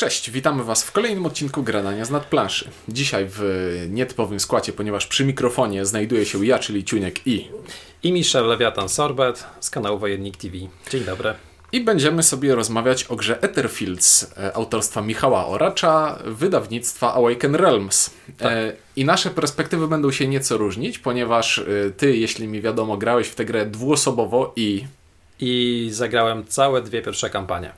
Cześć, witamy Was w kolejnym odcinku Gradania z nadplanszy. Dzisiaj w nietypowym składzie, ponieważ przy mikrofonie znajduje się ja, czyli Ciuniek i... I Michel Lewiatan Sorbet z kanału Wojennik TV. Dzień dobry. I będziemy sobie rozmawiać o grze Etherfields e, autorstwa Michała Oracza, wydawnictwa Awaken Realms. Tak. E, I nasze perspektywy będą się nieco różnić, ponieważ e, ty, jeśli mi wiadomo, grałeś w tę grę dwuosobowo i... I zagrałem całe dwie pierwsze kampanie.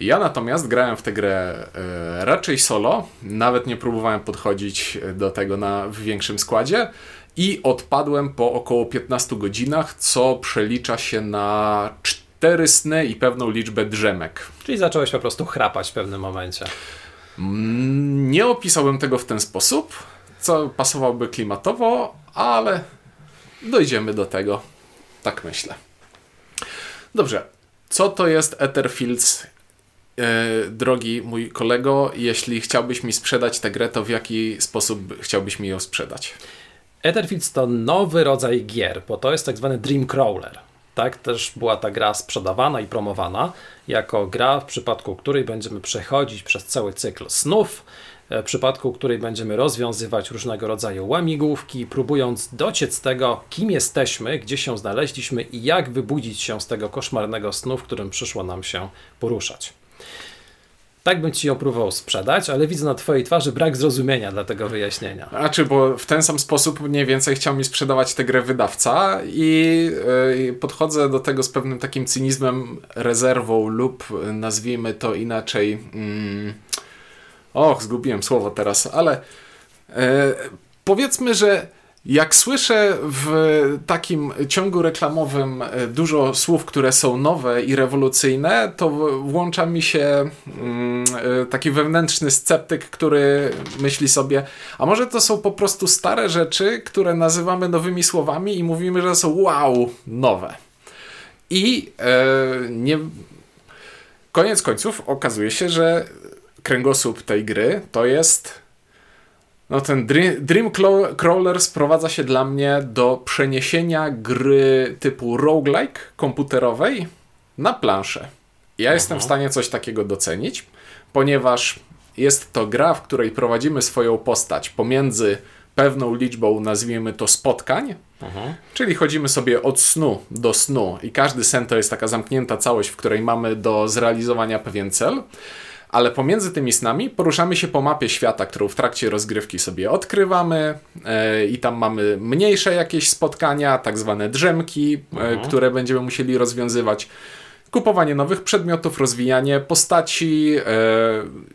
Ja natomiast grałem w tę grę e, raczej solo, nawet nie próbowałem podchodzić do tego na, w większym składzie i odpadłem po około 15 godzinach, co przelicza się na 4 sny i pewną liczbę drzemek. Czyli zacząłeś po prostu chrapać w pewnym momencie. Mm, nie opisałbym tego w ten sposób, co pasowałoby klimatowo, ale dojdziemy do tego. Tak myślę. Dobrze. Co to jest Etherfields E, drogi mój kolego, jeśli chciałbyś mi sprzedać tę grę, to w jaki sposób chciałbyś mi ją sprzedać? Etherfields to nowy rodzaj gier, bo to jest tak zwany Dream Crawler. Tak też była ta gra sprzedawana i promowana jako gra, w przypadku której będziemy przechodzić przez cały cykl snów, w przypadku której będziemy rozwiązywać różnego rodzaju łamigłówki, próbując dociec tego, kim jesteśmy, gdzie się znaleźliśmy i jak wybudzić się z tego koszmarnego snu, w którym przyszło nam się poruszać. Tak bym ci ją próbował sprzedać, ale widzę na twojej twarzy brak zrozumienia dla tego wyjaśnienia. A czy, bo w ten sam sposób mniej więcej chciał mi sprzedawać tę grę wydawca i yy, podchodzę do tego z pewnym takim cynizmem, rezerwą lub nazwijmy to inaczej. Yy, och, zgubiłem słowo teraz, ale yy, powiedzmy, że jak słyszę w takim ciągu reklamowym e, dużo słów, które są nowe i rewolucyjne, to włącza mi się mm, e, taki wewnętrzny sceptyk, który myśli sobie, a może to są po prostu stare rzeczy, które nazywamy nowymi słowami i mówimy, że są wow, nowe. I e, nie. Koniec końców okazuje się, że kręgosłup tej gry to jest no ten Dream, Dream Crawler sprowadza się dla mnie do przeniesienia gry typu roguelike komputerowej na planszę. Ja jestem w stanie coś takiego docenić, ponieważ jest to gra, w której prowadzimy swoją postać pomiędzy pewną liczbą, nazwijmy to spotkań, czyli chodzimy sobie od snu do snu i każdy sen to jest taka zamknięta całość, w której mamy do zrealizowania pewien cel ale pomiędzy tymi snami poruszamy się po mapie świata, którą w trakcie rozgrywki sobie odkrywamy e, i tam mamy mniejsze jakieś spotkania, tak zwane drzemki, e, mhm. które będziemy musieli rozwiązywać. Kupowanie nowych przedmiotów, rozwijanie postaci, e,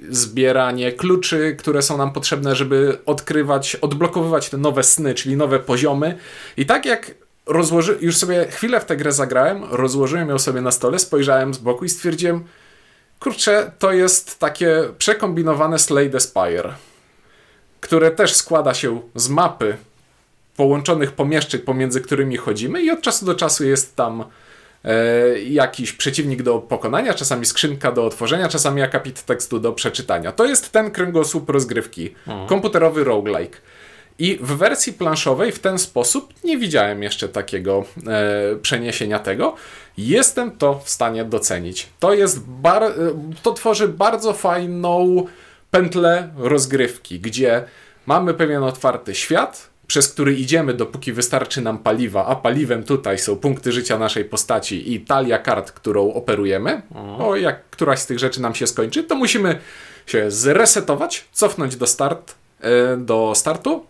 zbieranie kluczy, które są nam potrzebne, żeby odkrywać, odblokowywać te nowe sny, czyli nowe poziomy. I tak jak rozłoży, już sobie chwilę w tę grę zagrałem, rozłożyłem ją sobie na stole, spojrzałem z boku i stwierdziłem, Kurczę, to jest takie przekombinowane Slay the Spire, które też składa się z mapy połączonych pomieszczeń, pomiędzy którymi chodzimy i od czasu do czasu jest tam e, jakiś przeciwnik do pokonania, czasami skrzynka do otworzenia, czasami akapit tekstu do przeczytania. To jest ten kręgosłup rozgrywki. Mhm. Komputerowy roguelike. I w wersji planszowej w ten sposób nie widziałem jeszcze takiego e, przeniesienia tego. Jestem to w stanie docenić. To jest e, to tworzy bardzo fajną pętlę rozgrywki, gdzie mamy pewien otwarty świat, przez który idziemy, dopóki wystarczy nam paliwa, a paliwem tutaj są punkty życia naszej postaci i talia kart, którą operujemy. O, jak któraś z tych rzeczy nam się skończy, to musimy się zresetować, cofnąć do start, e, do startu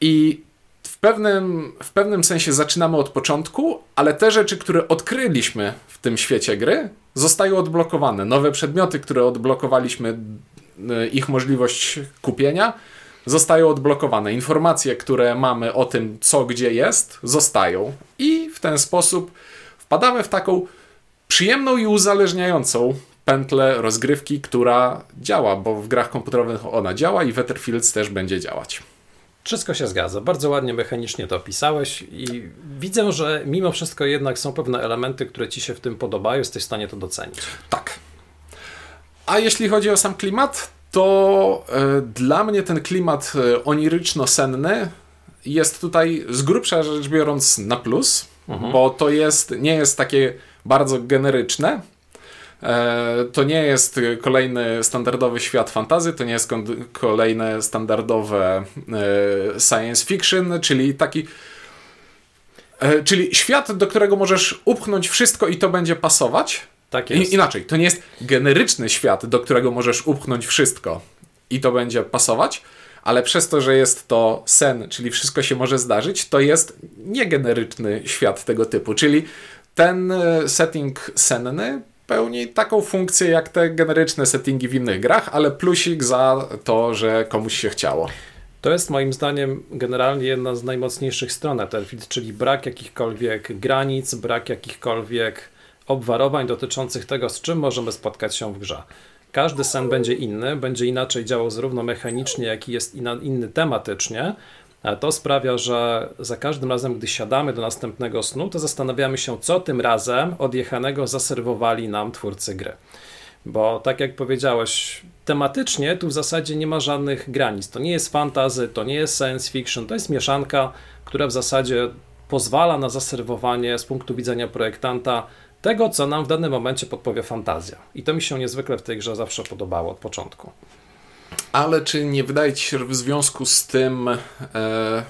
i w pewnym, w pewnym sensie zaczynamy od początku, ale te rzeczy, które odkryliśmy w tym świecie gry, zostają odblokowane. Nowe przedmioty, które odblokowaliśmy, y, ich możliwość kupienia, zostają odblokowane. Informacje, które mamy o tym, co gdzie jest, zostają. I w ten sposób wpadamy w taką przyjemną i uzależniającą pętlę rozgrywki, która działa, bo w grach komputerowych ona działa i Wetterfields też będzie działać. Wszystko się zgadza. Bardzo ładnie mechanicznie to opisałeś i widzę, że mimo wszystko jednak są pewne elementy, które Ci się w tym podobają, jesteś w stanie to docenić. Tak. A jeśli chodzi o sam klimat, to y, dla mnie ten klimat y, oniryczno-senny jest tutaj z grubsza rzecz biorąc na plus, mhm. bo to jest, nie jest takie bardzo generyczne, E, to nie jest kolejny standardowy świat fantazy, to nie jest kolejne standardowe e, science fiction, czyli taki e, czyli świat, do którego możesz upchnąć wszystko i to będzie pasować. Tak jest. I, inaczej, to nie jest generyczny świat, do którego możesz upchnąć wszystko i to będzie pasować, ale przez to, że jest to sen, czyli wszystko się może zdarzyć, to jest niegeneryczny świat tego typu, czyli ten setting senny pełni taką funkcję jak te generyczne settingi w innych grach, ale plusik za to, że komuś się chciało. To jest moim zdaniem generalnie jedna z najmocniejszych stron Battlefield, czyli brak jakichkolwiek granic, brak jakichkolwiek obwarowań dotyczących tego, z czym możemy spotkać się w grze. Każdy sen będzie inny, będzie inaczej działał zarówno mechanicznie, jak i jest inny tematycznie, to sprawia, że za każdym razem, gdy siadamy do następnego snu, to zastanawiamy się, co tym razem odjechanego zaserwowali nam twórcy gry. Bo tak jak powiedziałeś, tematycznie tu w zasadzie nie ma żadnych granic. To nie jest fantazy, to nie jest science fiction, to jest mieszanka, która w zasadzie pozwala na zaserwowanie z punktu widzenia projektanta tego, co nam w danym momencie podpowie fantazja. I to mi się niezwykle w tej grze zawsze podobało od początku. Ale czy nie wydaje ci się, że w związku z tym e,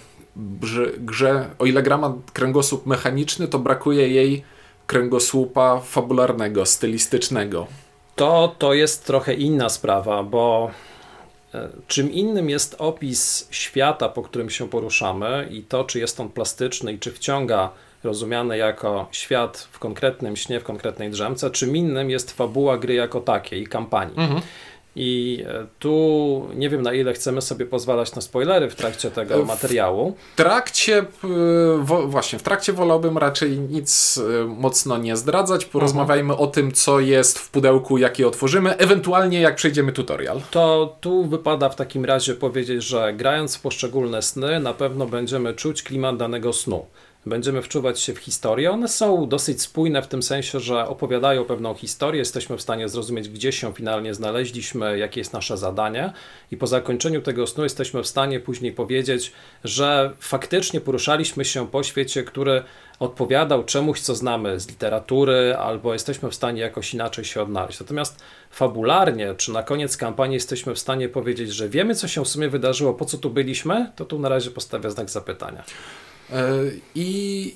grze, o ile gra ma kręgosłup mechaniczny, to brakuje jej kręgosłupa fabularnego, stylistycznego? To, to jest trochę inna sprawa, bo e, czym innym jest opis świata, po którym się poruszamy i to, czy jest on plastyczny i czy wciąga rozumiany jako świat w konkretnym śnie, w konkretnej drzemce, czym innym jest fabuła gry jako takiej i kampanii. Mhm. I e, tu nie wiem, na ile chcemy sobie pozwalać na spoilery w trakcie tego materiału. W trakcie, e, właśnie, w trakcie wolałbym raczej nic e, mocno nie zdradzać. Porozmawiajmy mhm. o tym, co jest w pudełku, jakie otworzymy, ewentualnie jak przejdziemy tutorial. To tu wypada w takim razie powiedzieć, że grając w poszczególne sny, na pewno będziemy czuć klimat danego snu będziemy wczuwać się w historię. One są dosyć spójne w tym sensie, że opowiadają pewną historię, jesteśmy w stanie zrozumieć, gdzie się finalnie znaleźliśmy, jakie jest nasze zadanie, i po zakończeniu tego snu jesteśmy w stanie później powiedzieć, że faktycznie poruszaliśmy się po świecie, który odpowiadał czemuś, co znamy z literatury, albo jesteśmy w stanie jakoś inaczej się odnaleźć. Natomiast fabularnie, czy na koniec kampanii jesteśmy w stanie powiedzieć, że wiemy, co się w sumie wydarzyło, po co tu byliśmy, to tu na razie postawia znak zapytania. I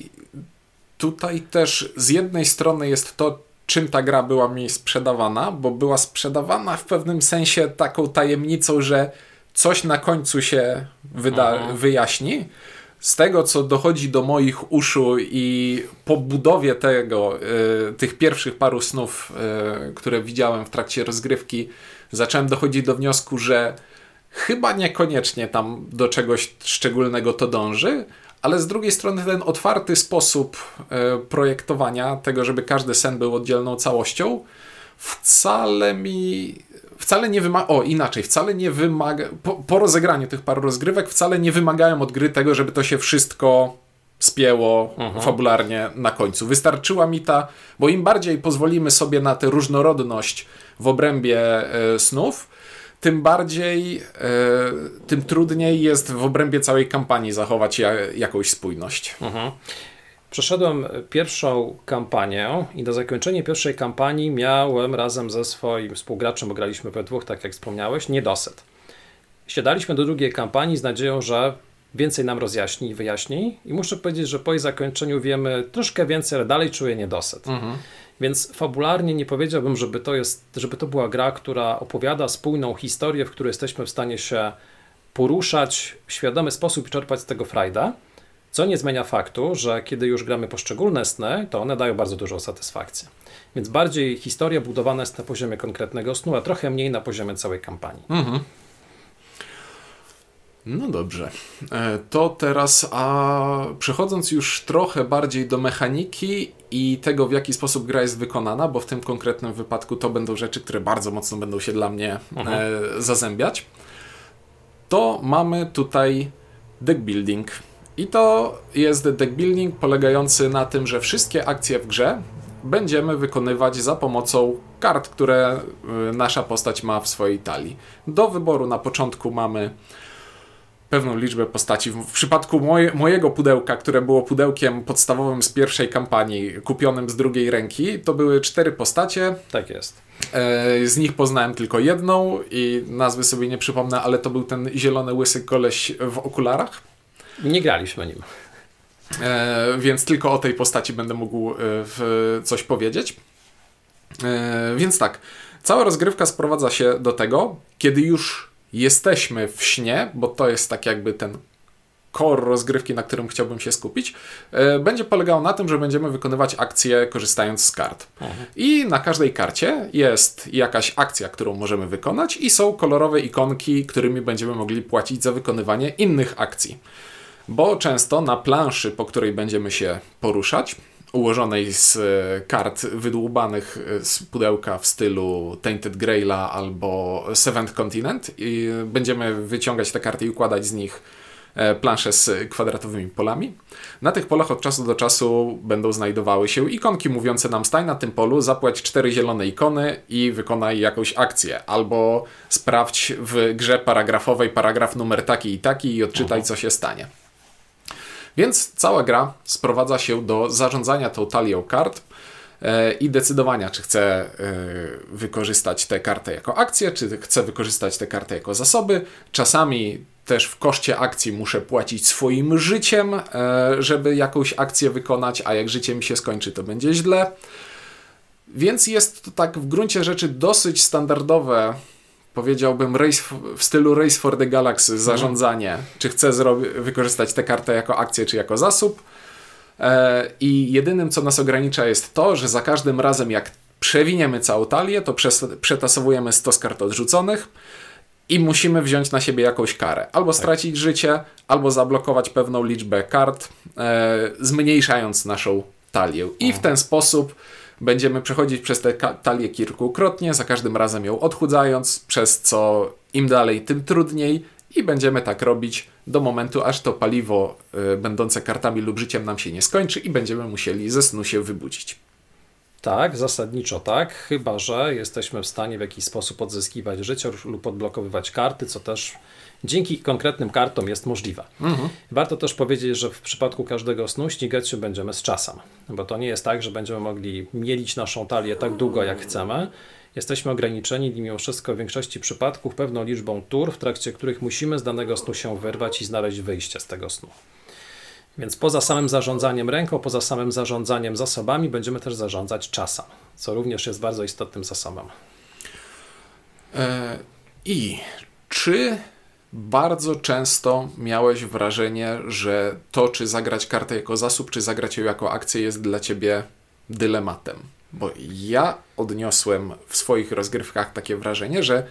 tutaj też z jednej strony jest to, czym ta gra była mi sprzedawana, bo była sprzedawana w pewnym sensie taką tajemnicą, że coś na końcu się wyda- mhm. wyjaśni. Z tego, co dochodzi do moich uszu i po budowie tego, y, tych pierwszych paru snów, y, które widziałem w trakcie rozgrywki, zacząłem dochodzić do wniosku, że chyba niekoniecznie tam do czegoś szczególnego to dąży, ale z drugiej strony ten otwarty sposób e, projektowania tego, żeby każdy sen był oddzielną całością, wcale mi wcale nie wymaga, o inaczej, wcale nie wymaga, po, po, rozegraniu tych paru rozgrywek, wcale nie wymagają od gry tego, żeby to się wszystko spięło mhm. fabularnie na końcu. Wystarczyła mi ta, bo im bardziej pozwolimy sobie na tę różnorodność w obrębie y, snów, tym bardziej, e, tym trudniej jest w obrębie całej kampanii zachować ja, jakąś spójność. Mhm. Przeszedłem pierwszą kampanię i do zakończenia pierwszej kampanii miałem razem ze swoim współgraczem, bo graliśmy we dwóch, tak jak wspomniałeś, niedosyt. Siadaliśmy do drugiej kampanii z nadzieją, że więcej nam rozjaśni i wyjaśni i muszę powiedzieć, że po jej zakończeniu wiemy troszkę więcej, ale dalej czuję niedosyt. Mhm. Więc fabularnie nie powiedziałbym, żeby to, jest, żeby to była gra, która opowiada spójną historię, w której jesteśmy w stanie się poruszać w świadomy sposób i czerpać z tego frajda. Co nie zmienia faktu, że kiedy już gramy poszczególne sny, to one dają bardzo dużą satysfakcję. Więc bardziej historia budowana jest na poziomie konkretnego snu, a trochę mniej na poziomie całej kampanii. Mhm. No dobrze. E, to teraz, a przechodząc już trochę bardziej do mechaniki i tego, w jaki sposób gra jest wykonana, bo w tym konkretnym wypadku to będą rzeczy, które bardzo mocno będą się dla mnie mhm. e, zazębiać, to mamy tutaj deck building. I to jest deck building polegający na tym, że wszystkie akcje w grze będziemy wykonywać za pomocą kart, które e, nasza postać ma w swojej talii. Do wyboru na początku mamy pewną liczbę postaci. W przypadku moje, mojego pudełka, które było pudełkiem podstawowym z pierwszej kampanii, kupionym z drugiej ręki, to były cztery postacie. Tak jest. E, z nich poznałem tylko jedną i nazwy sobie nie przypomnę, ale to był ten zielony łysy koleś w okularach. Nie graliśmy nim. E, więc tylko o tej postaci będę mógł e, coś powiedzieć. Więc tak, cała rozgrywka sprowadza się do tego, kiedy już jesteśmy w śnie, bo to jest tak jakby ten core rozgrywki, na którym chciałbym się skupić, e, będzie polegał na tym, że będziemy wykonywać akcje korzystając z kart. Mhm. I na każdej karcie jest jakaś akcja, którą możemy wykonać i są kolorowe ikonki, którymi będziemy mogli płacić za wykonywanie innych akcji. Bo często na planszy, po której będziemy się poruszać, ułożonej z e, kart wydłubanych e, z pudełka w stylu Tainted Graila albo Seventh Continent i będziemy wyciągać te karty i układać z nich e, plansze z kwadratowymi polami. Na tych polach od czasu do czasu będą znajdowały się ikonki mówiące nam staj na tym polu, zapłać cztery zielone ikony i wykonaj jakąś akcję. Albo sprawdź w grze paragrafowej paragraf numer taki i taki i odczytaj co się stanie. Więc cała gra sprowadza się do zarządzania tą talią kart e, i decydowania, czy chcę e, wykorzystać tę kartę jako akcję, czy chcę wykorzystać tę kartę jako zasoby. Czasami też w koszcie akcji muszę płacić swoim życiem, e, żeby jakąś akcję wykonać, a jak życie mi się skończy, to będzie źle. Więc jest to tak w gruncie rzeczy dosyć standardowe powiedziałbym race w stylu Race for the Galaxy, mhm. zarządzanie, czy chcę wykorzystać tę kartę jako akcję, czy jako zasób. E, I jedynym, co nas ogranicza, jest to, że za każdym razem, jak przewiniemy całą talię, to przetasowujemy 100 z kart odrzuconych i musimy wziąć na siebie jakąś karę. Albo tak. stracić życie, albo zablokować pewną liczbę kart, e, zmniejszając naszą talię. I w mhm. ten sposób Będziemy przechodzić przez tę talię kilkukrotnie, za każdym razem ją odchudzając, przez co im dalej, tym trudniej i będziemy tak robić do momentu, aż to paliwo y, będące kartami lub życiem nam się nie skończy i będziemy musieli ze snu się wybudzić. Tak, zasadniczo tak, chyba że jesteśmy w stanie w jakiś sposób odzyskiwać życie lub odblokowywać karty, co też dzięki konkretnym kartom jest możliwe. Mhm. Warto też powiedzieć, że w przypadku każdego snu ścigać się będziemy z czasem, bo to nie jest tak, że będziemy mogli mielić naszą talię tak długo jak chcemy. Jesteśmy ograniczeni mimo wszystko w większości przypadków pewną liczbą tur, w trakcie których musimy z danego snu się wyrwać i znaleźć wyjście z tego snu. Więc poza samym zarządzaniem ręką, poza samym zarządzaniem zasobami, będziemy też zarządzać czasem, co również jest bardzo istotnym zasobem. E, I czy bardzo często miałeś wrażenie, że to, czy zagrać kartę jako zasób, czy zagrać ją jako akcję, jest dla ciebie dylematem. Bo ja odniosłem w swoich rozgrywkach takie wrażenie, że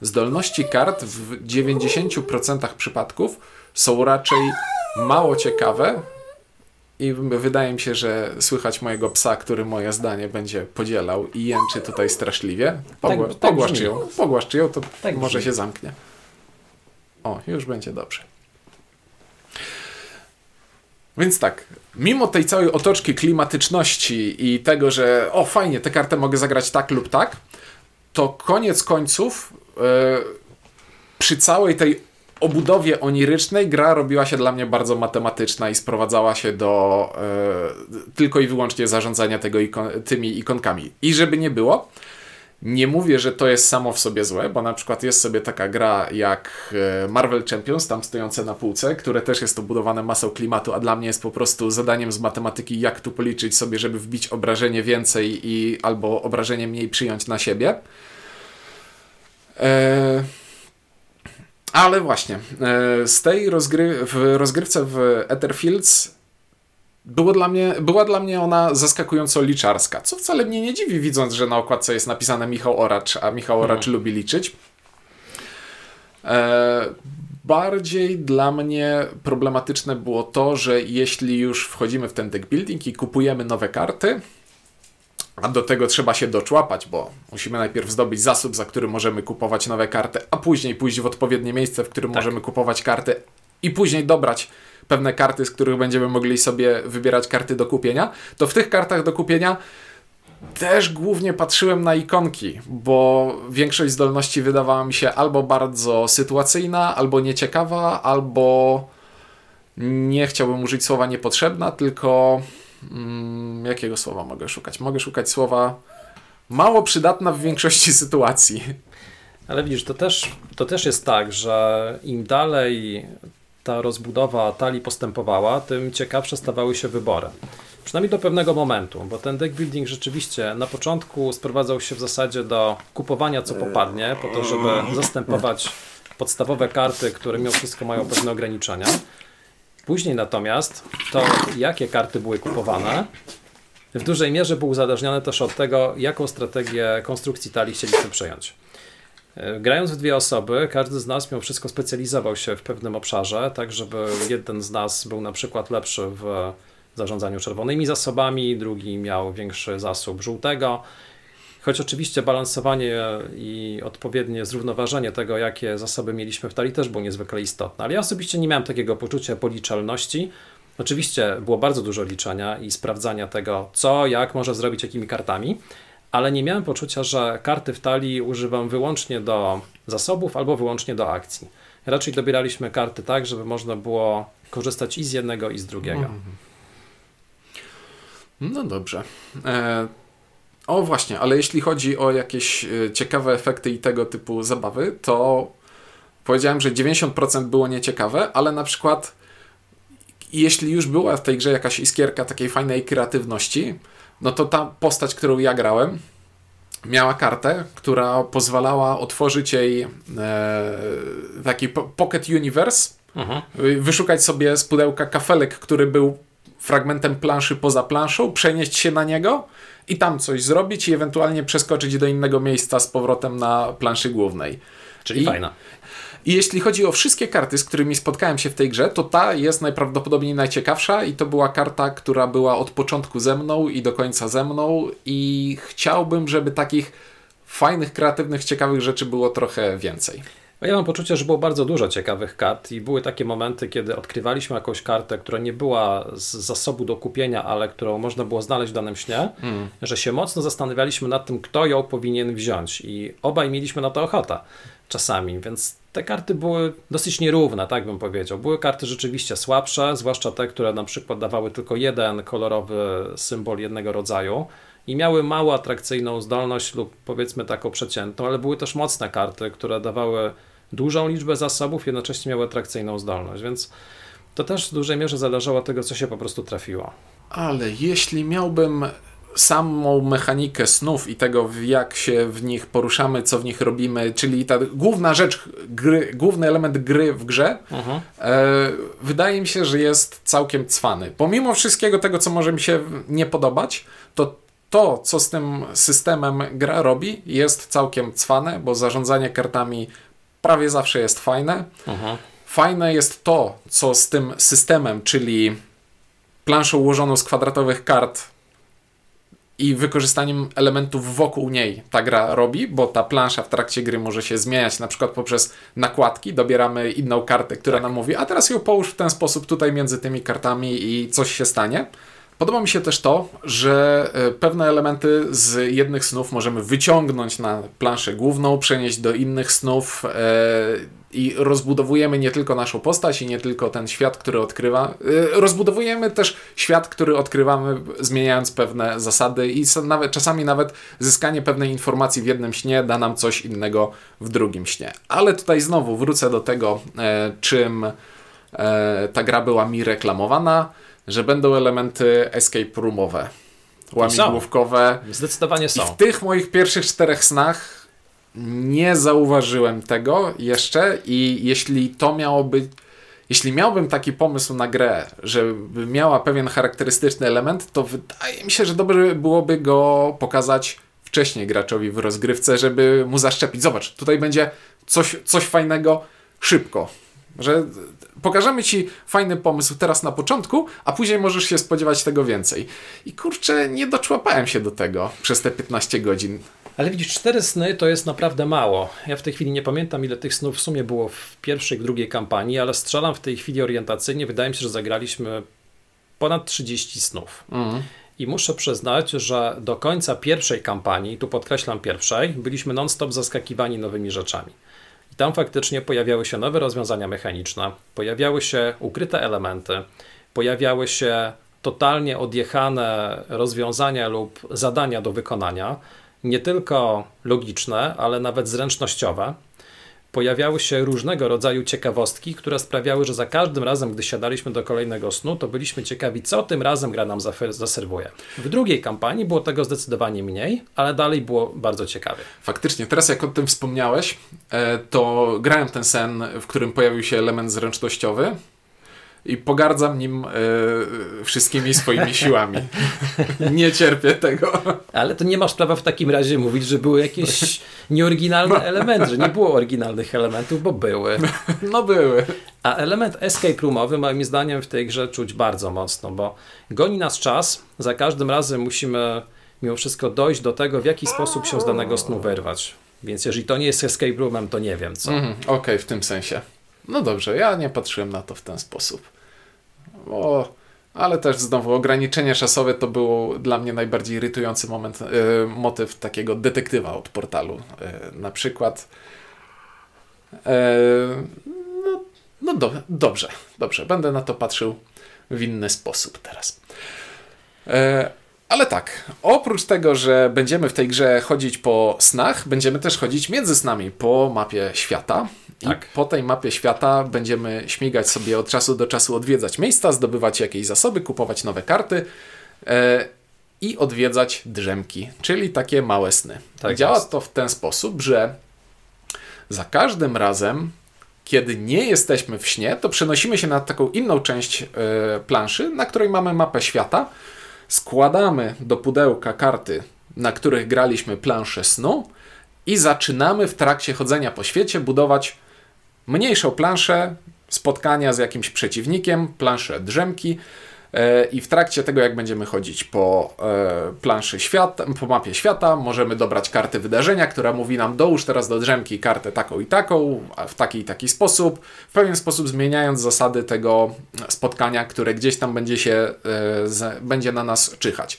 zdolności kart w 90% przypadków są raczej mało ciekawe. I wydaje mi się, że słychać mojego psa, który moje zdanie będzie podzielał i jęczy tutaj straszliwie. Pogła tak, tak pogłaszcz ją, pogłaszcz ją, to tak może brzmi. się zamknie. O, już będzie dobrze. Więc tak, mimo tej całej otoczki klimatyczności i tego, że o fajnie, tę kartę mogę zagrać tak lub tak, to koniec końców yy, przy całej tej obudowie onirycznej gra robiła się dla mnie bardzo matematyczna i sprowadzała się do yy, tylko i wyłącznie zarządzania tego ikon tymi ikonkami. I żeby nie było, nie mówię, że to jest samo w sobie złe, bo na przykład jest sobie taka gra jak e, Marvel Champions, tam stojące na półce, które też jest obudowane masą klimatu, a dla mnie jest po prostu zadaniem z matematyki, jak tu policzyć sobie, żeby wbić obrażenie więcej i albo obrażenie mniej przyjąć na siebie. Eee... Ale właśnie, e, z tej rozgry w rozgrywce w Etherfields było dla mnie, była dla mnie ona zaskakująco liczarska, co wcale mnie nie dziwi, widząc, że na okładce jest napisane Michał Oracz, a Michał. Oracz lubi liczyć. E, bardziej dla mnie problematyczne było to, że jeśli już wchodzimy w ten deck building i kupujemy nowe karty, a do tego trzeba się doczłapać, bo musimy najpierw zdobyć zasób, za który możemy kupować nowe karty, a później pójść w odpowiednie miejsce, w którym tak. możemy kupować karty i później dobrać pewne karty, z których będziemy mogli sobie wybierać karty do kupienia, to w tych kartach do kupienia też głównie patrzyłem na ikonki, bo większość zdolności wydawała mi się albo bardzo sytuacyjna, albo nieciekawa, albo nie chciałbym użyć słowa niepotrzebna, tylko mm, jakiego słowa mogę szukać? Mogę szukać słowa mało przydatna w większości sytuacji. Ale widzisz, to też, to też jest tak, że im dalej ta rozbudowa talii postępowała, tym ciekawsze stawały się wybory. Przynajmniej do pewnego momentu, bo ten deck building rzeczywiście na początku sprowadzał się w zasadzie do kupowania co popadnie, po to, żeby zastępować podstawowe karty, które mimo wszystko mają pewne ograniczenia. Później natomiast to, jakie karty były kupowane, w dużej mierze był uzależnione też od tego, jaką strategię konstrukcji talii chcieliśmy przejąć. E, grając w dwie osoby, każdy z nas mimo wszystko specjalizował się w pewnym obszarze, tak żeby jeden z nas był na przykład lepszy w zarządzaniu czerwonymi zasobami, drugi miał większy zasób żółtego. Choć oczywiście balansowanie i odpowiednie zrównoważenie tego, jakie zasoby mieliśmy w talii, też było niezwykle istotne. Ale ja osobiście nie miałem takiego poczucia policzalności. Oczywiście było bardzo dużo liczenia i sprawdzania tego, co, jak może zrobić, jakimi kartami, ale nie miałem poczucia, że karty w talii używam wyłącznie do zasobów albo wyłącznie do akcji. Raczej dobieraliśmy karty tak, żeby można było korzystać i z jednego, i z drugiego. -hmm. No dobrze. E, o właśnie, ale jeśli chodzi o jakieś e, ciekawe efekty i tego typu zabawy, to powiedziałem, że 90% było nieciekawe, ale na przykład jeśli już była w tej grze jakaś iskierka takiej fajnej kreatywności, no to ta postać, którą ja grałem, miała kartę, która pozwalała otworzyć jej e, taki Pocket Universe, mhm. wyszukać sobie z pudełka kafelek, który był fragmentem planszy poza planszą, przenieść się na niego i tam coś zrobić i ewentualnie przeskoczyć do innego miejsca z powrotem na planszy głównej. Czyli I, fajna. I jeśli chodzi o wszystkie karty, z którymi spotkałem się w tej grze, to ta jest najprawdopodobniej najciekawsza i to była karta, która była od początku ze mną i do końca ze mną i chciałbym, żeby takich fajnych, kreatywnych, ciekawych rzeczy było trochę więcej. Ja mam poczucie, że było bardzo dużo ciekawych kart i były takie momenty, kiedy odkrywaliśmy jakąś kartę, która nie była z zasobu do kupienia, ale którą można było znaleźć w danym śnie, mm. że się mocno zastanawialiśmy nad tym, kto ją powinien wziąć i obaj mieliśmy na to ochotę czasami, więc te karty były dosyć nierówne, tak bym powiedział. Były karty rzeczywiście słabsze, zwłaszcza te, które na przykład dawały tylko jeden kolorowy symbol jednego rodzaju i miały mało atrakcyjną zdolność lub powiedzmy taką przeciętną, ale były też mocne karty, które dawały dużą liczbę zasobów, jednocześnie miały atrakcyjną zdolność, więc to też w dużej mierze zależało od tego, co się po prostu trafiło. Ale jeśli miałbym samą mechanikę snów i tego, jak się w nich poruszamy, co w nich robimy, czyli ta główna rzecz, gry, główny element gry w grze, uh-huh. e, wydaje mi się, że jest całkiem cwany. Pomimo wszystkiego tego, co może mi się nie podobać, to to, co z tym systemem gra robi, jest całkiem cwane, bo zarządzanie kartami prawie zawsze jest fajne. Aha. Fajne jest to, co z tym systemem, czyli planszą ułożoną z kwadratowych kart i wykorzystaniem elementów wokół niej ta gra robi, bo ta plansza w trakcie gry może się zmieniać, na przykład poprzez nakładki, dobieramy inną kartę, która tak. nam mówi, a teraz ją połóż w ten sposób tutaj między tymi kartami i coś się stanie. Podoba mi się też to, że e, pewne elementy z jednych snów możemy wyciągnąć na planszę główną, przenieść do innych snów e, i rozbudowujemy nie tylko naszą postać i nie tylko ten świat, który odkrywa. E, rozbudowujemy też świat, który odkrywamy, zmieniając pewne zasady i nawet, czasami nawet zyskanie pewnej informacji w jednym śnie da nam coś innego w drugim śnie. Ale tutaj znowu wrócę do tego, czym ta gra była mi reklamowana że będą elementy escape roomowe, łamigłówkowe. Zdecydowanie są. I w tych moich pierwszych czterech snach nie zauważyłem tego jeszcze i jeśli to miało być jeśli miałbym taki pomysł na grę, żeby miała pewien charakterystyczny element, to wydaje mi się, że dobrze byłoby go pokazać wcześniej graczowi w rozgrywce, żeby mu zaszczepić. Zobacz, tutaj będzie coś, coś fajnego szybko. Że pokażemy ci fajny pomysł teraz na początku, a później możesz się spodziewać tego więcej. I kurczę, nie doczłapałem się do tego przez te 15 godzin. Ale widzisz, cztery sny to jest naprawdę mało. Ja w tej chwili nie pamiętam, ile tych snów w sumie było w pierwszej i drugiej kampanii, ale strzelam w tej chwili orientacyjnie. Wydaje mi się, że zagraliśmy ponad 30 snów. Mm. I muszę przyznać, że do końca pierwszej kampanii, tu podkreślam pierwszej, byliśmy non-stop zaskakiwani nowymi rzeczami. I tam faktycznie pojawiały się nowe rozwiązania mechaniczne, pojawiały się ukryte elementy, pojawiały się totalnie odjechane rozwiązania lub zadania do wykonania, nie tylko logiczne, ale nawet zręcznościowe pojawiały się różnego rodzaju ciekawostki, które sprawiały, że za każdym razem, gdy siadaliśmy do kolejnego snu, to byliśmy ciekawi, co tym razem gra nam zaserwuje. W drugiej kampanii było tego zdecydowanie mniej, ale dalej było bardzo ciekawie. Faktycznie, teraz jak o tym wspomniałeś, e, to grałem ten sen, w którym pojawił się element zręcznościowy, i pogardzam nim e, wszystkimi swoimi siłami. nie cierpię tego. Ale to nie masz prawa w takim razie mówić, że były jakieś nieoryginalne no. elementy, że nie było oryginalnych elementów, bo były. No były. A element escape roomowy moim zdaniem w tej grze czuć bardzo mocno, bo goni nas czas, za każdym razem musimy mimo wszystko dojść do tego, w jaki sposób się z danego snu wyrwać. Więc jeżeli to nie jest escape roomem, to nie wiem co. Mm, Okej, okay, w tym sensie. No dobrze, ja nie patrzyłem na to w ten sposób. O, ale też znowu ograniczenie czasowe to był dla mnie najbardziej irytujący moment, y, motyw takiego detektywa od portalu. Y, na przykład. Y, no, no do, dobrze, dobrze. Będę na to patrzył w inny sposób teraz. Ale tak, oprócz tego, że będziemy w tej grze chodzić po snach, będziemy też chodzić między snami po mapie świata. I tak. po tej mapie świata będziemy śmigać sobie od czasu do czasu, odwiedzać miejsca, zdobywać jakieś zasoby, kupować nowe karty e, i odwiedzać drzemki, czyli takie małe sny. Tak Działa jest. to w ten sposób, że za każdym razem, kiedy nie jesteśmy w śnie, to przenosimy się na taką inną część e, planszy, na której mamy mapę świata, składamy do pudełka karty, na których graliśmy planszę snu i zaczynamy w trakcie chodzenia po świecie budować mniejszą planszę, spotkania z jakimś przeciwnikiem, planszę drzemki e, i w trakcie tego, jak będziemy chodzić po e, planszy świata, po mapie świata, możemy dobrać kartę wydarzenia, która mówi nam dołóż teraz do drzemki kartę taką i taką, w taki i taki sposób, w pewien sposób zmieniając zasady tego spotkania, które gdzieś tam będzie się, e, będzie na nas czyhać.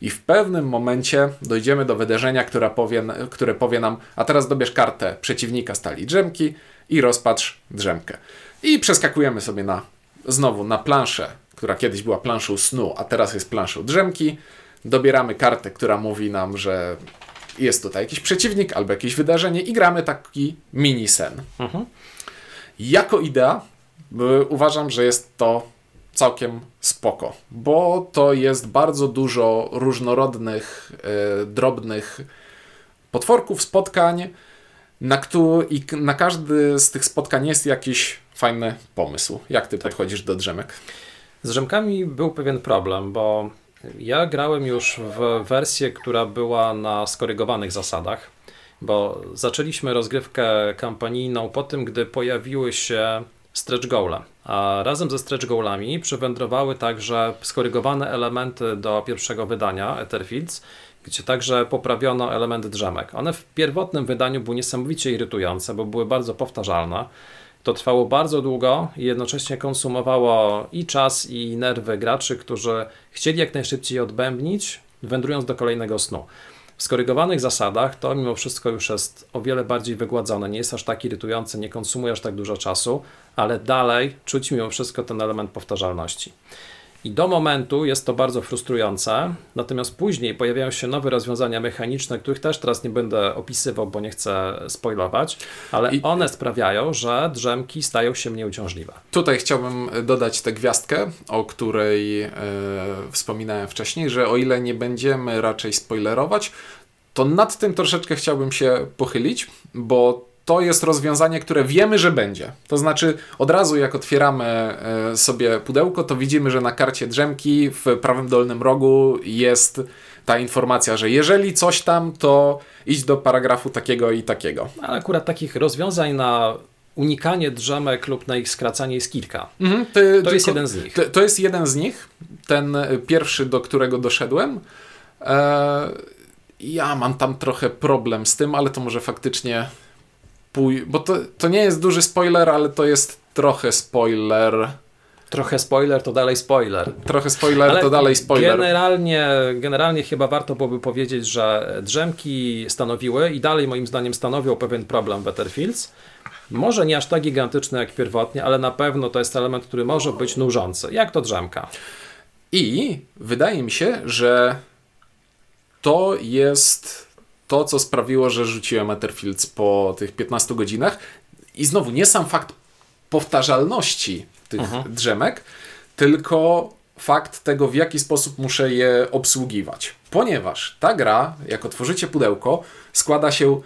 I w pewnym momencie dojdziemy do wydarzenia, które powie, które powie nam, a teraz dobierz kartę przeciwnika stali drzemki, i rozpatrz drzemkę. I przeskakujemy sobie na znowu na planszę, która kiedyś była planszą snu, a teraz jest planszą drzemki. Dobieramy kartę, która mówi nam, że jest tutaj jakiś przeciwnik albo jakieś wydarzenie i gramy taki mini sen. Mhm. Jako idea uważam, że jest to całkiem spoko, bo to jest bardzo dużo różnorodnych, yy, drobnych potworków, spotkań, na, który, i na każdy z tych spotkań jest jakiś fajny pomysł. Jak ty tak. podchodzisz do drzemek? Z drzemkami był pewien problem, bo ja grałem już w wersję, która była na skorygowanych zasadach, bo zaczęliśmy rozgrywkę kampanijną po tym, gdy pojawiły się stretch goale. A razem ze stretch goalami przywędrowały także skorygowane elementy do pierwszego wydania Etherfields gdzie także poprawiono elementy drzemek. One w pierwotnym wydaniu były niesamowicie irytujące, bo były bardzo powtarzalne. To trwało bardzo długo i jednocześnie konsumowało i czas, i nerwy graczy, którzy chcieli jak najszybciej odbębnić, wędrując do kolejnego snu. W skorygowanych zasadach to mimo wszystko już jest o wiele bardziej wygładzone, nie jest aż tak irytujące, nie konsumuje aż tak dużo czasu, ale dalej czuć mimo wszystko ten element powtarzalności. I do momentu jest to bardzo frustrujące, natomiast później pojawiają się nowe rozwiązania mechaniczne, których też teraz nie będę opisywał, bo nie chcę spoilować, ale I... one sprawiają, że drzemki stają się mniej uciążliwe. Tutaj chciałbym dodać tę gwiazdkę, o której e, wspominałem wcześniej, że o ile nie będziemy raczej spoilerować, to nad tym troszeczkę chciałbym się pochylić, bo to jest rozwiązanie, które wiemy, że będzie. To znaczy, od razu jak otwieramy e, sobie pudełko, to widzimy, że na karcie drzemki w prawym dolnym rogu jest ta informacja, że jeżeli coś tam, to idź do paragrafu takiego i takiego. Ale akurat takich rozwiązań na unikanie drzemek lub na ich skracanie jest kilka. Mhm, ty, to jest jeden z nich. To, to, jest jeden z nich, ten pierwszy, do którego doszedłem. E, ja mam tam trochę problem z tym, ale to może faktycznie pój... Bo to, to nie jest duży spoiler, ale to jest trochę spoiler. Trochę spoiler to dalej spoiler. Trochę spoiler Ale to dalej spoiler. Generalnie, generalnie chyba warto byłoby powiedzieć, że drzemki stanowiły i dalej moim zdaniem stanowią pewien problem Battlefields. Może nie aż tak gigantyczny jak pierwotnie, ale na pewno to jest element, który może być nużący. Jak to drzemka? I wydaje mi się, że to jest to, co sprawiło, że rzuciłem Etherfields po tych 15 godzinach. I znowu, nie sam fakt powtarzalności tych mhm. drzemek, tylko fakt tego, w jaki sposób muszę je obsługiwać. Ponieważ ta gra, jak otworzycie pudełko, składa się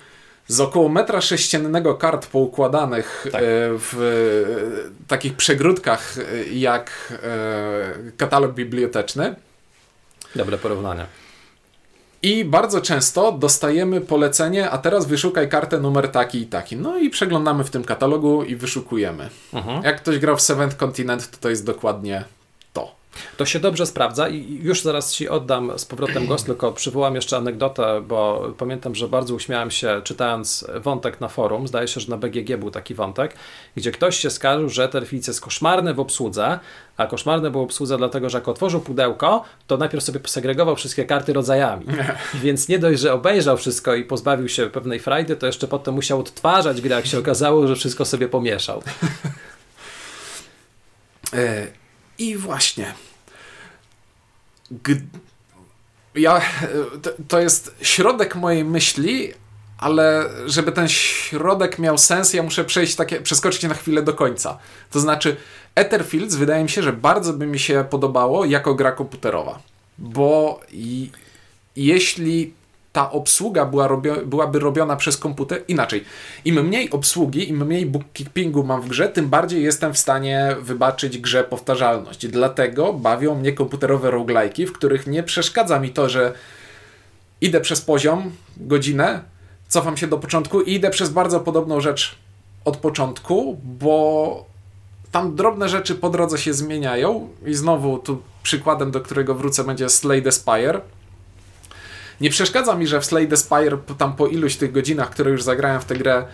z około metra sześciennego kart poukładanych tak. E, w takich przegródkach e, jak e, katalog biblioteczny. Dobre porównanie. I bardzo często dostajemy polecenie, a teraz wyszukaj kartę numer taki i taki. No i przeglądamy w tym katalogu i wyszukujemy. Mhm. Jak ktoś grał w Seventh Continent, to to jest dokładnie to się dobrze sprawdza i już zaraz Ci oddam z powrotem głos, tylko przywołam jeszcze anegdotę, bo pamiętam, że bardzo uśmiałem się czytając wątek na forum, zdaje się, że na BGG był taki wątek, gdzie ktoś się skarżył, że Etherfix jest koszmarny w obsłudze, a koszmarny był obsłudze dlatego, że jak otworzył pudełko, to najpierw sobie posegregował wszystkie karty rodzajami. Więc nie dość, że obejrzał wszystko i pozbawił się pewnej frajdy, to jeszcze potem musiał odtwarzać grę, jak się okazało, że wszystko sobie pomieszał. E, I właśnie, ja, to jest środek mojej myśli, ale żeby ten środek miał sens, ja muszę przejść takie, przeskoczyć na chwilę do końca. To znaczy, Etherfields wydaje mi się, że bardzo by mi się podobało jako gra komputerowa. Bo i, jeśli ta obsługa była robio byłaby robiona przez komputer inaczej. Im mniej obsługi, im mniej bookkeepingu mam w grze, tym bardziej jestem w stanie wybaczyć grze powtarzalność. Dlatego bawią mnie komputerowe roguelike'i, w których nie przeszkadza mi to, że idę przez poziom, godzinę, cofam się do początku i idę przez bardzo podobną rzecz od początku, bo tam drobne rzeczy po drodze się zmieniają i znowu tu przykładem, do którego wrócę będzie Slay the Spire, nie przeszkadza mi, że w Slay the Spire tam po iluś tych godzinach, które już zagrałem w tę grę,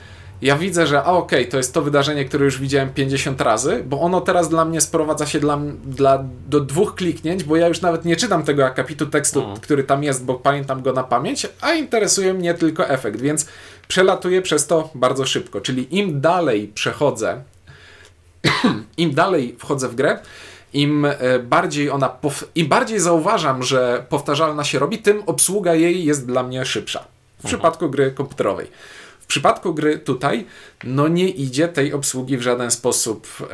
ja widzę, że a okej, okay, to jest to wydarzenie, które już widziałem 50 razy, bo ono teraz dla mnie sprowadza się dla, dla, do dwóch kliknięć, bo ja już nawet nie czytam tego akapitu tekstu, mm. który tam jest, bo pamiętam go na pamięć, a interesuje mnie tylko efekt, więc przelatuję przez to bardzo szybko. Czyli im dalej przechodzę, im dalej wchodzę w grę, im e, bardziej ona, im bardziej zauważam, że powtarzalna się robi, tym obsługa jej jest dla mnie szybsza. W mhm. przypadku gry komputerowej. W przypadku gry tutaj, no nie idzie tej obsługi w żaden sposób e,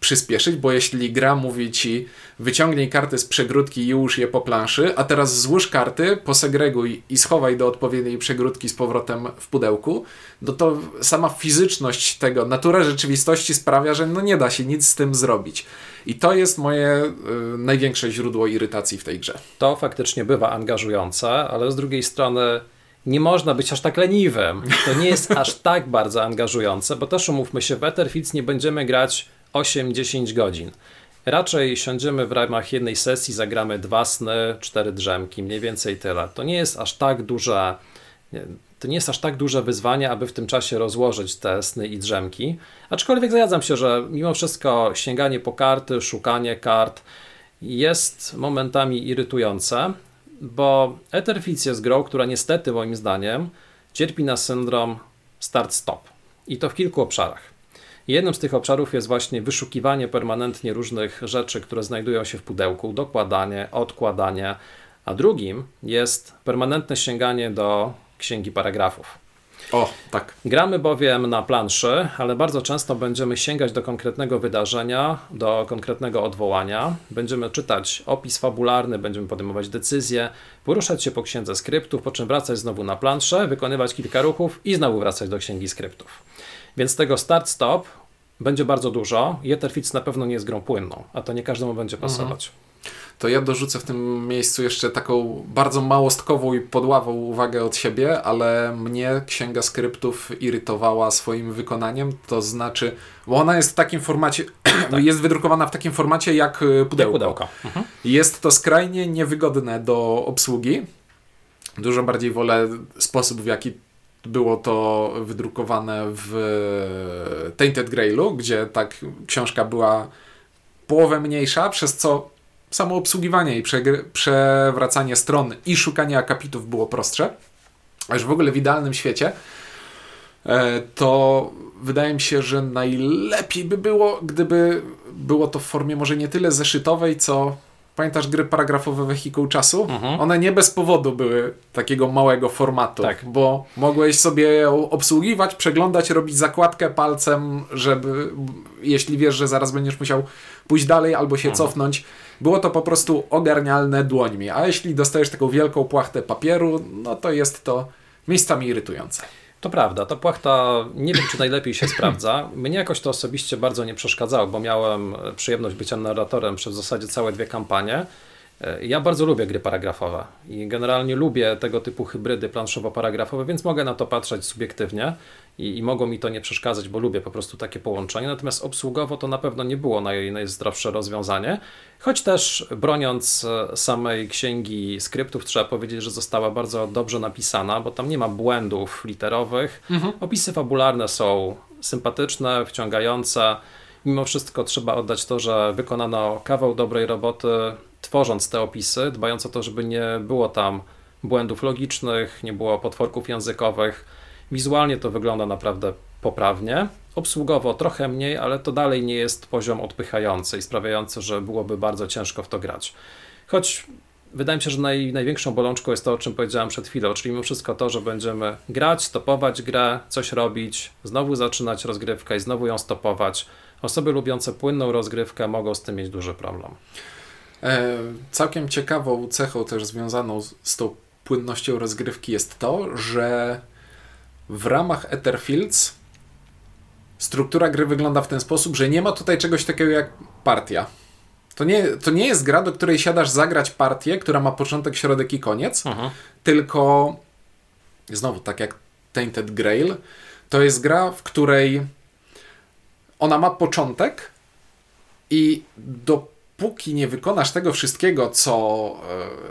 przyspieszyć, bo jeśli gra mówi ci wyciągnij karty z przegródki i ułóż je po planszy, a teraz złóż karty, posegreguj i schowaj do odpowiedniej przegródki z powrotem w pudełku, no to sama fizyczność tego, natura rzeczywistości sprawia, że no nie da się nic z tym zrobić. I to jest moje y, największe źródło irytacji w tej grze. To faktycznie bywa angażujące, ale z drugiej strony nie można być aż tak leniwym. To nie jest aż tak bardzo angażujące, bo też umówmy się, w Etherfields nie będziemy grać 8-10 godzin. Raczej siądziemy w ramach jednej sesji, zagramy dwa sny, cztery drzemki, mniej więcej tyle. To nie jest aż tak duże, to nie jest aż tak duże wyzwanie, aby w tym czasie rozłożyć te sny i drzemki. Aczkolwiek zgadzam się, że mimo wszystko sięganie po karty, szukanie kart jest momentami irytujące, bo Etherfix jest grą, która niestety moim zdaniem cierpi na syndrom start-stop. I to w kilku obszarach. Jednym z tych obszarów jest właśnie wyszukiwanie permanentnie różnych rzeczy, które znajdują się w pudełku, dokładanie, odkładanie, a drugim jest permanentne sięganie do księgi paragrafów. O, tak. Gramy bowiem na planszy, ale bardzo często będziemy sięgać do konkretnego wydarzenia, do konkretnego odwołania. Będziemy czytać opis fabularny, będziemy podejmować decyzje, poruszać się po księdze skryptów, po czym wracać znowu na planszę, wykonywać kilka ruchów i znowu wracać do księgi skryptów. Więc tego start-stop będzie bardzo dużo. Etherfix na pewno nie jest grą płynną, a to nie każdemu będzie pasować. Mhm to ja dorzucę w tym miejscu jeszcze taką bardzo małostkową i podławą uwagę od siebie, ale mnie Księga Skryptów irytowała swoim wykonaniem, to znaczy, bo ona jest w takim formacie, tak. jest wydrukowana w takim formacie jak pudełko. Pudełko. Mhm. Jest to skrajnie niewygodne do obsługi. Dużo bardziej wolę sposób, w jaki było to wydrukowane w Tainted Grailu, gdzie tak książka była połowę mniejsza, przez co samo obsługiwanie i przewracanie stron i szukanie akapitów było prostsze. A już w ogóle w idealnym świecie e, to wydaje mi się, że najlepiej by było, gdyby było to w formie może nie tyle zeszytowej, co Pamiętasz gry paragrafowe Wehikuł Czasu? Mhm. One nie bez powodu były takiego małego formatu, tak. bo mogłeś sobie obsługiwać, przeglądać, robić zakładkę palcem, żeby, jeśli wiesz, że zaraz będziesz musiał pójść dalej albo się mhm. cofnąć. Było to po prostu ogarnialne dłońmi, a jeśli dostajesz taką wielką płachtę papieru, no to jest to miejscami irytujące. To prawda, ta płachta nie wiem, czy najlepiej się sprawdza. Mnie jakoś to osobiście bardzo nie przeszkadzało, bo miałem przyjemność bycia narratorem przez w zasadzie całe dwie kampanie. Ja bardzo lubię gry paragrafowe i generalnie lubię tego typu hybrydy planszowo-paragrafowe, więc mogę na to patrzeć subiektywnie i, i mogło mi to nie przeszkadzać, bo lubię po prostu takie połączenie. Natomiast obsługowo to na pewno nie było naj, najzdrowsze rozwiązanie, choć też broniąc e, samej księgi skryptów, trzeba powiedzieć, że została bardzo dobrze napisana, bo tam nie ma błędów literowych. Mhm. Opisy fabularne są sympatyczne, wciągające. Mimo wszystko trzeba oddać to, że wykonano kawał dobrej roboty, tworząc te opisy, dbając o to, żeby nie było tam błędów logicznych, nie było potworków językowych Wizualnie to wygląda naprawdę poprawnie. Obsługowo trochę mniej, ale to dalej nie jest poziom odpychający i sprawiający, że byłoby bardzo ciężko w to grać. Choć wydaje mi się, że naj, największą bolączką jest to, o czym powiedziałem przed chwilą, czyli mimo wszystko to, że będziemy grać, stopować grę, coś robić, znowu zaczynać rozgrywkę i znowu ją stopować. Osoby lubiące płynną rozgrywkę mogą z tym mieć duży problem. E, całkiem ciekawą cechą też związaną z, z tą płynnością rozgrywki jest to, że w ramach Etherfields struktura gry wygląda w ten sposób, że nie ma tutaj czegoś takiego jak partia. To nie, to nie jest gra, do której siadasz zagrać partię, która ma początek, środek i koniec, Aha. tylko znowu tak jak Tainted Grail, to jest gra, w której ona ma początek i do póki nie wykonasz tego wszystkiego, co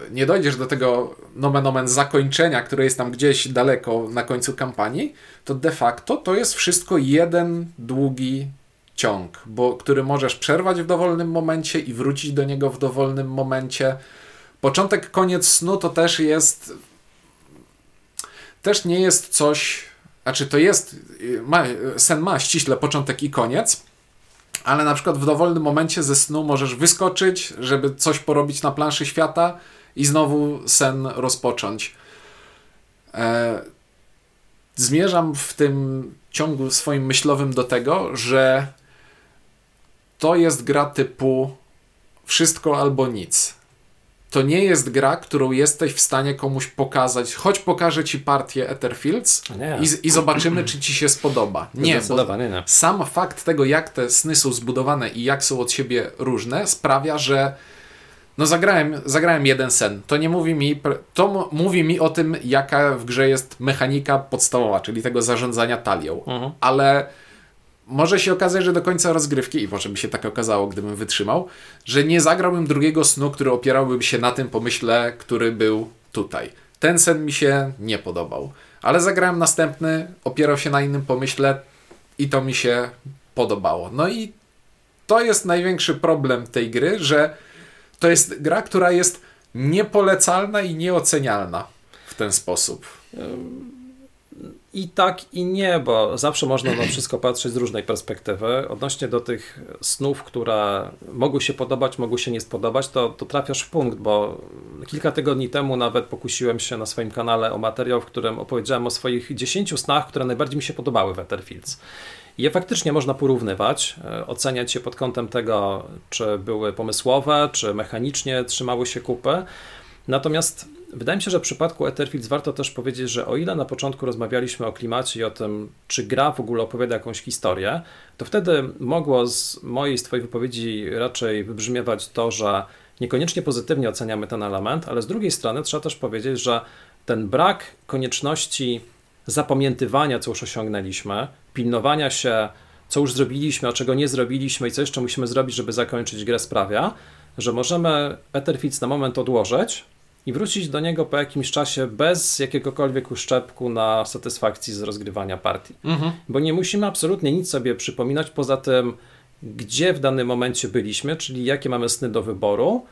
e, nie dojdziesz do tego nomen omen zakończenia, które jest tam gdzieś daleko na końcu kampanii, to de facto to jest wszystko jeden długi ciąg, bo, który możesz przerwać w dowolnym momencie i wrócić do niego w dowolnym momencie. Początek, koniec snu to też jest też nie jest coś, znaczy to jest, ma, sen ma ściśle początek i koniec, ale na przykład w dowolnym momencie ze snu możesz wyskoczyć, żeby coś porobić na planszy świata i znowu sen rozpocząć. E, zmierzam w tym ciągu swoim myślowym do tego, że to jest gra typu wszystko albo nic to nie jest gra, którą jesteś w stanie komuś pokazać. Choć pokażę ci partię Etherfields i, i, zobaczymy, czy ci się spodoba. Nie, bo nie. sam fakt tego, jak te sny są zbudowane i jak są od siebie różne, sprawia, że no zagrałem, zagrałem jeden sen. To nie mówi mi, to mówi mi o tym, jaka w grze jest mechanika podstawowa, czyli tego zarządzania talią. Mhm. Ale może się okazać, że do końca rozgrywki, i może by się tak okazało, gdybym wytrzymał, że nie zagrałbym drugiego snu, który opierałby się na tym pomyśle, który był tutaj. Ten sen mi się nie podobał. Ale zagrałem następny, opierał się na innym pomyśle i to mi się podobało. No i to jest największy problem tej gry, że to jest gra, która jest niepolecalna i nieocenialna w ten sposób. I tak, i nie, bo zawsze można na wszystko patrzeć z różnej perspektywy. Odnośnie do tych snów, które mogły się podobać, mogły się nie spodobać, to, to trafiasz w punkt, bo kilka tygodni temu nawet pokusiłem się na swoim kanale o materiał, w którym opowiedziałem o swoich 10 snach, które najbardziej mi się podobały w Etherfields. Je faktycznie można porównywać, e, oceniać je pod kątem tego, czy były pomysłowe, czy mechanicznie trzymały się kupy. Natomiast wydaje mi się, że w przypadku Etherfields warto też powiedzieć, że o ile na początku rozmawialiśmy o klimacie i o tym, czy gra w ogóle opowiada jakąś historię, to wtedy mogło z mojej, z Twojej wypowiedzi raczej wybrzmiewać to, że niekoniecznie pozytywnie oceniamy ten element, ale z drugiej strony trzeba też powiedzieć, że ten brak konieczności zapamiętywania, co już osiągnęliśmy, pilnowania się, co już zrobiliśmy, a czego nie zrobiliśmy i co jeszcze musimy zrobić, żeby zakończyć grę, sprawia, że możemy Etherfields na moment odłożyć, i wrócić do niego po jakimś czasie bez jakiegokolwiek uszczepku na satysfakcji z rozgrywania partii. Mhm. Bo nie musimy absolutnie nic sobie przypominać poza tym, gdzie w danym momencie byliśmy, czyli jakie mamy sny do wyboru,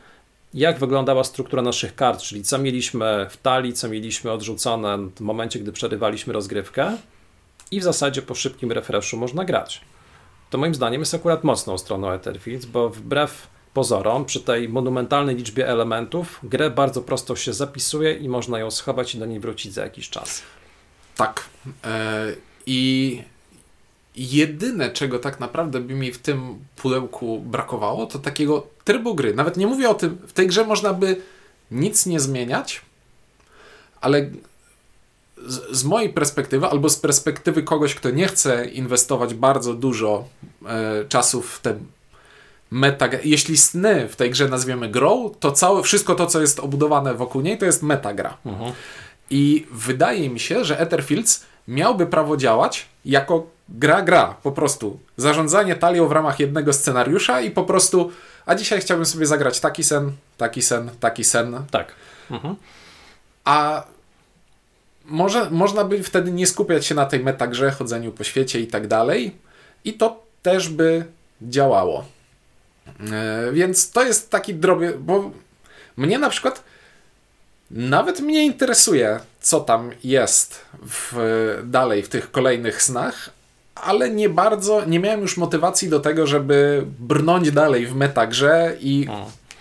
jak wyglądała struktura naszych kart, czyli co mieliśmy w talii, co mieliśmy odrzucone w momencie, gdy przerywaliśmy rozgrywkę i w zasadzie po szybkim refreshu można grać. To moim zdaniem jest akurat mocną stroną Etherfields, bo wbrew pozorom, przy tej monumentalnej liczbie elementów, grę bardzo prosto się zapisuje i można ją schować i do niej wrócić za jakiś czas. Tak. E, I jedyne, czego tak naprawdę by mi w tym pudełku brakowało, to takiego trybu gry. Nawet nie mówię o tym, w tej grze można by nic nie zmieniać, ale z, z mojej perspektywy, albo z perspektywy kogoś, kto nie chce inwestować bardzo dużo e, czasu w te meta... Jeśli sny w tej grze nazwiemy grą, to całe, wszystko to, co jest obudowane wokół niej, to jest metagra. Mhm. I wydaje mi się, że Etherfields miałby prawo działać jako gra, gra, po prostu. Zarządzanie talią w ramach jednego scenariusza i po prostu, a dzisiaj chciałbym sobie zagrać taki sen, taki sen, taki sen. Tak. Mhm. A może, można by wtedy nie skupiać się na tej metagrze, chodzeniu po świecie i tak dalej. I to też by działało. E, więc to jest taki drobny, bo mnie na przykład nawet mnie interesuje, co tam jest w, dalej w tych kolejnych snach, ale nie bardzo, nie miałem już motywacji do tego, żeby brnąć dalej w metagrze i,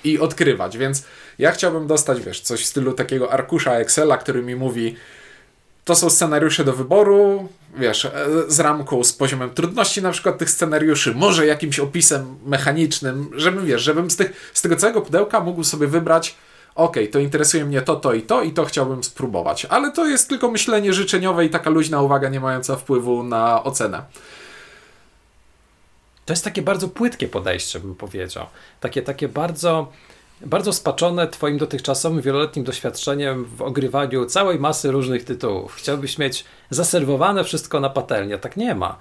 i odkrywać, więc ja chciałbym dostać, wiesz, coś w stylu takiego arkusza Excela, który mi mówi to są scenariusze do wyboru, wiesz, e, z ramką, z poziomem trudności na przykład tych scenariuszy, może jakimś opisem mechanicznym, żebym, wiesz, żebym z, tych, z tego całego pudełka mógł sobie wybrać ok, to interesuje mnie to, to i to i to chciałbym spróbować. Ale to jest tylko myślenie życzeniowe i taka luźna uwaga nie mająca wpływu na ocenę. To jest takie bardzo płytkie podejście, bym powiedział. Takie, takie bardzo, bardzo spaczone Twoim dotychczasowym wieloletnim doświadczeniem w ogrywaniu całej masy różnych tytułów. Chciałbyś mieć zaserwowane wszystko na patelnię. Tak nie ma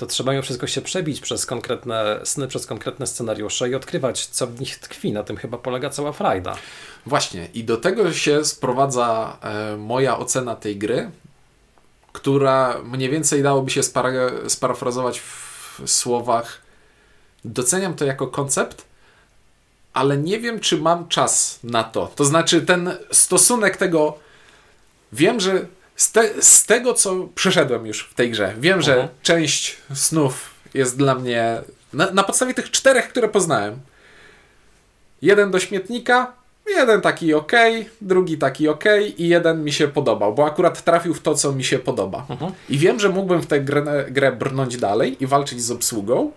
to trzeba mimo wszystko się przebić przez konkretne sny, przez konkretne scenariusze i odkrywać, co w nich tkwi. Na tym chyba polega cała frajda. Właśnie, i do tego się sprowadza e, moja ocena tej gry, która mniej więcej dałoby się spara sparafrazować w słowach doceniam to jako koncept, ale nie wiem, czy mam czas na to. To znaczy, ten stosunek tego. Wiem, że z, te, z tego, co przeszedłem już w tej grze, wiem, że mhm. część snów jest dla mnie. Na, na podstawie tych czterech, które poznałem. Jeden do śmietnika, jeden taki ok, drugi taki ok i jeden mi się podobał, bo akurat trafił w to, co mi się podoba. Mhm. I wiem, że mógłbym w tę grę, grę brnąć dalej i walczyć z obsługą,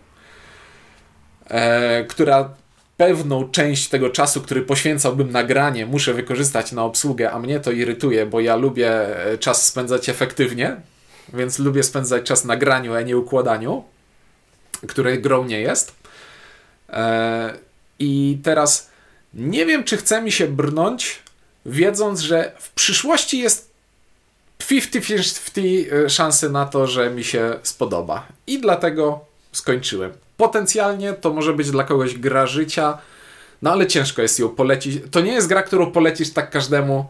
e, która pewną część tego czasu, który poświęcałbym na granie, muszę wykorzystać na obsługę, a mnie to irytuje, bo ja lubię e, czas spędzać efektywnie, więc lubię spędzać czas na graniu, a nie układaniu, które grą nie jest. E, I teraz nie wiem, czy chce mi się brnąć, wiedząc, że w przyszłości jest 50-50 e, szansy na to, że mi się spodoba. I dlatego skończyłem. Potencjalnie to może być dla kogoś gra życia, no ale ciężko jest ją polecić. To nie jest gra, którą polecisz tak każdemu.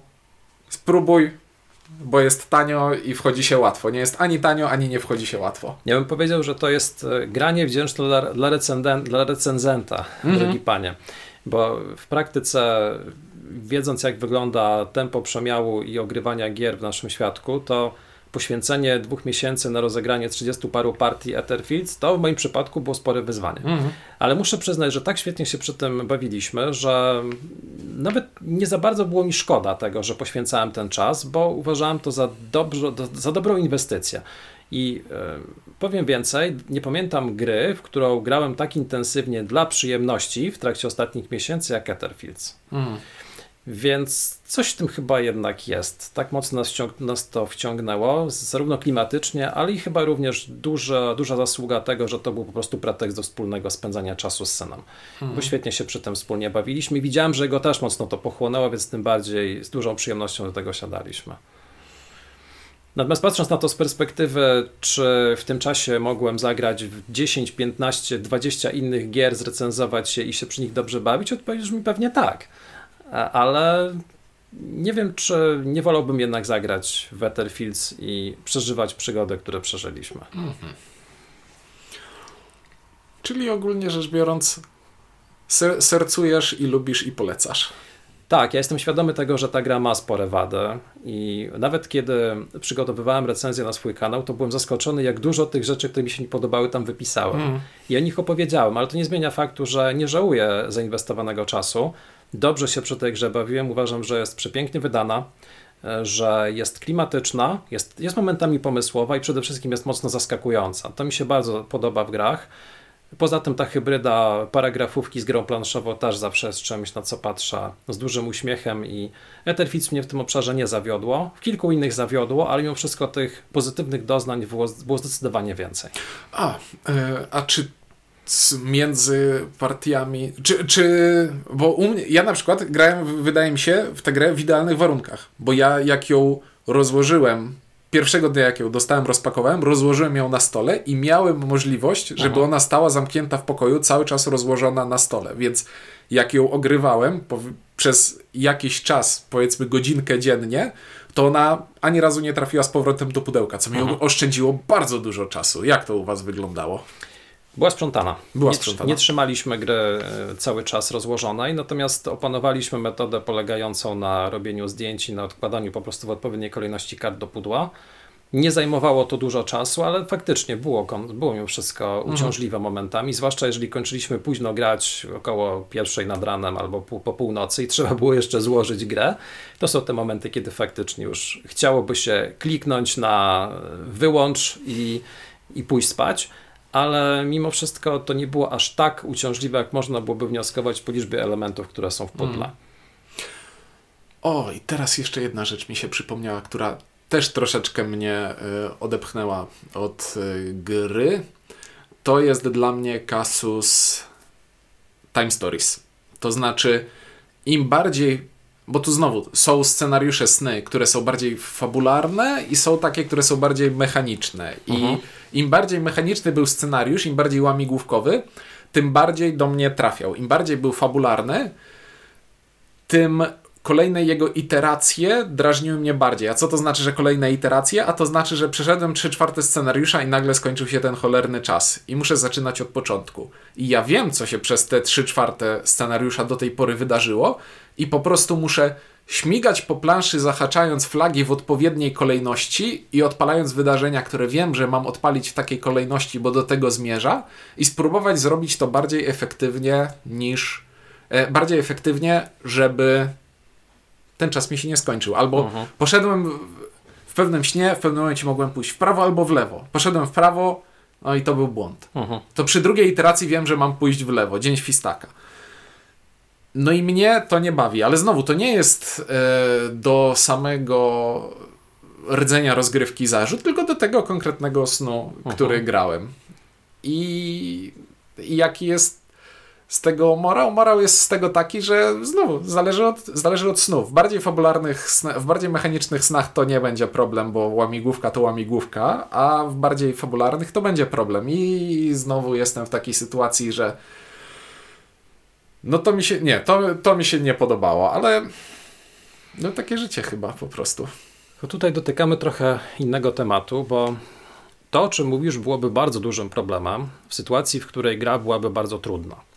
Spróbuj, bo jest tanio i wchodzi się łatwo. Nie jest ani tanio, ani nie wchodzi się łatwo. Ja bym powiedział, że to jest e, granie wdzięczne dla, dla, dla recenzenta, mhm. drogi panie. Bo w praktyce, wiedząc jak wygląda tempo przemiału i ogrywania gier w naszym świadku, to poświęcenie dwóch miesięcy na rozegranie 30 paru partii Etherfields, to w moim przypadku było spore wyzwanie. Mhm. Ale muszę przyznać, że tak świetnie się przy tym bawiliśmy, że nawet nie za bardzo było mi szkoda tego, że poświęcałem ten czas, bo uważałem to za, dobrze, za dobrą inwestycję. I e, powiem więcej, nie pamiętam gry, w którą grałem tak intensywnie dla przyjemności w trakcie ostatnich miesięcy jak Etherfields. Mhm. Więc coś w tym chyba jednak jest. Tak mocno nas, nas, to wciągnęło, zarówno klimatycznie, ale i chyba również duża, duża zasługa tego, że to był po prostu pretekst do wspólnego spędzania czasu z synem. Mhm. Bo świetnie się przy tym wspólnie bawiliśmy. Widziałem, że go też mocno to pochłonęło, więc tym bardziej z dużą przyjemnością do tego siadaliśmy. Natomiast patrząc na to z perspektywy, czy w tym czasie mogłem zagrać w 10, 15, 20 innych gier, zrecenzować się i się przy nich dobrze bawić, odpowiedzisz mi pewnie tak. E, ale nie wiem, czy nie wolałbym jednak zagrać w Etherfields i przeżywać przygody, które przeżyliśmy. Mhm. Czyli ogólnie rzecz biorąc, ser sercujesz i lubisz i polecasz. Tak, ja jestem świadomy tego, że ta gra ma spore wady i nawet kiedy przygotowywałem recenzję na swój kanał, to byłem zaskoczony, jak dużo tych rzeczy, które mi się nie podobały, tam wypisałem. Mm. I o nich opowiedziałem, ale to nie zmienia faktu, że nie żałuję zainwestowanego czasu. Dobrze się przy tej grze bawiłem, uważam, że jest przepięknie wydana, że jest klimatyczna, jest, jest momentami pomysłowa i przede wszystkim jest mocno zaskakująca. To mi się bardzo podoba w grach. Poza tym ta hybryda paragrafówki z grą planszową też zawsze jest czymś, na co patrzę z dużym uśmiechem i Etherfits mnie w tym obszarze nie zawiodło. W kilku innych zawiodło, ale mimo wszystko tych pozytywnych doznań było, było zdecydowanie więcej. A, e, a czy między partiami, czy, czy bo u mnie, ja na przykład grałem, wydaje mi się, w tę grę w idealnych warunkach, bo ja jak ją rozłożyłem pierwszego dnia, jak ją dostałem, rozpakowałem, rozłożyłem ją na stole i miałem możliwość, żeby Aha. ona stała zamknięta w pokoju, cały czas rozłożona na stole. Więc jak ją ogrywałem przez jakiś czas, powiedzmy godzinkę dziennie, to ona ani razu nie trafiła z powrotem do pudełka, co mi oszczędziło bardzo dużo czasu. Jak to u Was wyglądało? Była sprzątana. Była nie, sprzątana. Nie trzymaliśmy gry e, cały czas rozłożonej, natomiast opanowaliśmy metodę polegającą na robieniu zdjęć i na odkładaniu po prostu w odpowiedniej kolejności kart do pudła. Nie zajmowało to dużo czasu, ale faktycznie było, było mimo wszystko mhm. uciążliwe mhm. momentami, zwłaszcza jeżeli kończyliśmy późno grać około pierwszej nad ranem albo pół, po północy i trzeba było jeszcze złożyć grę. To są te momenty, kiedy faktycznie już chciałoby się kliknąć na wyłącz i, i pójść spać ale mimo wszystko to nie było aż tak uciążliwe, jak można byłoby wnioskować po liczbie elementów, które są w pudle. Mm. O, i teraz jeszcze jedna rzecz mi się przypomniała, która też troszeczkę mnie y, odepchnęła od y, gry. To jest dla mnie kasus Time Stories. To znaczy, im bardziej bo tu znowu są scenariusze sny, które są bardziej fabularne i są takie, które są bardziej mechaniczne. I mhm. im bardziej mechaniczny był scenariusz, im bardziej łamigłówkowy, tym bardziej do mnie trafiał. Im bardziej był fabularny, tym kolejne jego iteracje drażniły mnie bardziej. A co to znaczy, że kolejne iteracje? A to znaczy, że przeszedłem 3 czwarte scenariusza i nagle skończył się ten cholerny czas i muszę zaczynać od początku. I ja wiem, co się przez te 3 czwarte scenariusza do tej pory wydarzyło i po prostu muszę śmigać po planszy, zahaczając flagi w odpowiedniej kolejności i odpalając wydarzenia, które wiem, że mam odpalić w takiej kolejności, bo do tego zmierza, i spróbować zrobić to bardziej efektywnie niż. E, bardziej efektywnie, żeby ten czas mi się nie skończył. Albo mhm. poszedłem w pewnym śnie, w pewnym momencie mogłem pójść w prawo albo w lewo. Poszedłem w prawo, no i to był błąd. Mhm. To przy drugiej iteracji wiem, że mam pójść w lewo. Dzień świstaka. No i mnie to nie bawi, ale znowu to nie jest e, do samego rdzenia rozgrywki zarzut, tylko do tego konkretnego snu, który mhm. grałem. I, I jaki jest z tego morał? Morał jest z tego taki, że znowu zależy od, zależy od snów. W bardziej fabularnych, w bardziej mechanicznych snach to nie będzie problem, bo łamigłówka to łamigłówka, a w bardziej fabularnych to będzie problem. I znowu jestem w takiej sytuacji, że no to mi się, nie, to, to mi się nie podobało, ale no takie życie chyba po prostu. To tutaj dotykamy trochę innego tematu, bo to, o czym mówisz, byłoby bardzo dużym problemem w sytuacji, w której gra byłaby bardzo trudna.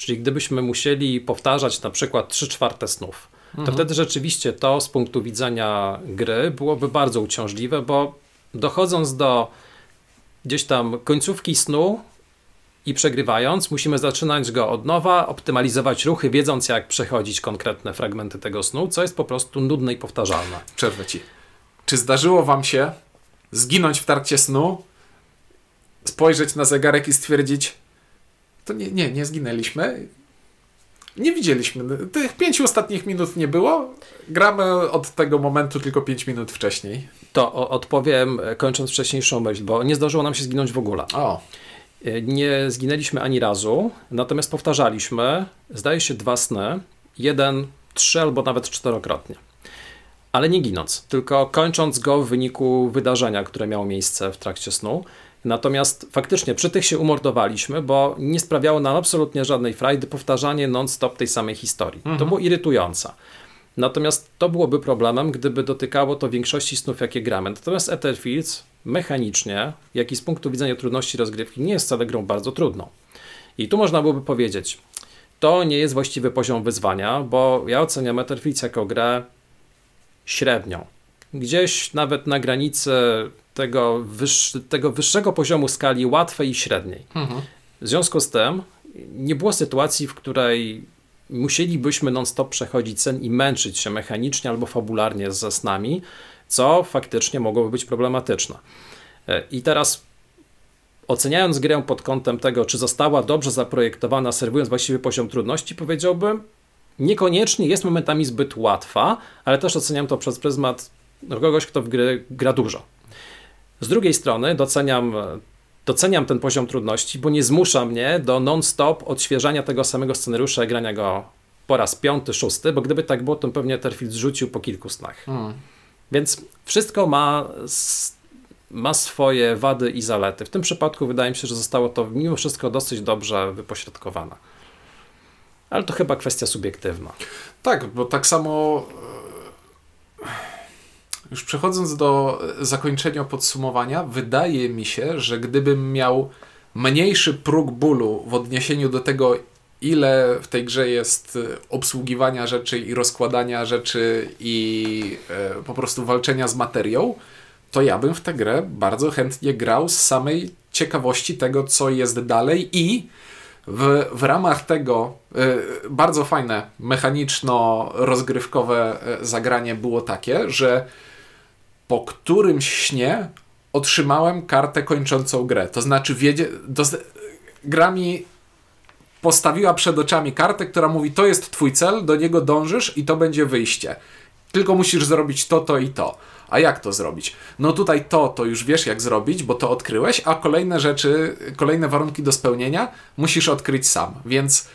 Czyli gdybyśmy musieli powtarzać na przykład 3 czwarte snów, to mhm. wtedy rzeczywiście to z punktu widzenia gry byłoby bardzo uciążliwe, bo dochodząc do gdzieś tam końcówki snu i przegrywając, musimy zaczynać go od nowa, optymalizować ruchy, wiedząc jak przechodzić konkretne fragmenty tego snu, co jest po prostu nudne i powtarzalne. Przerwę ci. Czy zdarzyło wam się zginąć w trakcie snu, spojrzeć na zegarek i stwierdzić, to nie, nie, nie zginęliśmy. Nie widzieliśmy. Tych pięciu ostatnich minut nie było. Gramy od tego momentu tylko pięć minut wcześniej. To odpowiem e, kończąc wcześniejszą myśl, bo nie zdarzyło nam się zginąć w ogóle. O. E, nie zginęliśmy ani razu, natomiast powtarzaliśmy, zdaje się, dwa sny. Jeden, trzy albo nawet czterokrotnie. Ale nie ginąc, tylko kończąc go w wyniku wydarzenia, które miało miejsce w trakcie snu. Natomiast faktycznie przy tych się umordowaliśmy, bo nie sprawiało nam absolutnie żadnej frajdy powtarzanie non-stop tej samej historii. Mhm. To było irytujące. Natomiast to byłoby problemem, gdyby dotykało to większości snów, jakie gramy. Natomiast Etherfields mechanicznie, jak i z punktu widzenia trudności rozgrywki, nie jest wcale grą bardzo trudną. I tu można byłoby powiedzieć, to nie jest właściwy poziom wyzwania, bo ja oceniam Etherfields jako grę średnią. Gdzieś nawet na granicy tego, tego wyższego poziomu skali łatwej i średniej. Mhm. W związku z tym nie było sytuacji, w której musielibyśmy non-stop przechodzić sen i męczyć się mechanicznie albo fabularnie ze snami, co faktycznie mogłoby być problematyczne. E, I teraz oceniając grę pod kątem tego, czy została dobrze zaprojektowana, serwując właściwy poziom trudności, powiedziałbym, niekoniecznie jest momentami zbyt łatwa, ale też oceniam to przez pryzmat kogoś, kto w gry gra dużo. Z drugiej strony doceniam, doceniam ten poziom trudności, bo nie zmusza mnie do non-stop odświeżania tego samego scenariusza i grania go po raz piąty, szósty, bo gdyby tak było, to pewnie Terfield zrzucił po kilku snach. Hmm. Więc wszystko ma, ma swoje wady i zalety. W tym przypadku wydaje mi się, że zostało to mimo wszystko dosyć dobrze wypośrodkowane. Ale to chyba kwestia subiektywna. Tak, bo tak samo już przechodząc do zakończenia podsumowania, wydaje mi się, że gdybym miał mniejszy próg bólu w odniesieniu do tego, ile w tej grze jest obsługiwania rzeczy i rozkładania rzeczy i e, po prostu walczenia z materią, to ja bym w tę grę bardzo chętnie grał z samej ciekawości tego, co jest dalej i w, w ramach tego bardzo fajne mechaniczno-rozgrywkowe e, zagranie było takie, że po którymś śnie otrzymałem kartę kończącą grę. To znaczy, wiedzie, gra mi postawiła przed oczami kartę, która mówi: To jest twój cel, do niego dążysz i to będzie wyjście. Tylko musisz zrobić to, to i to. A jak to zrobić? No tutaj to, to już wiesz jak zrobić, bo to odkryłeś, a kolejne rzeczy, kolejne warunki do spełnienia musisz odkryć sam. Więc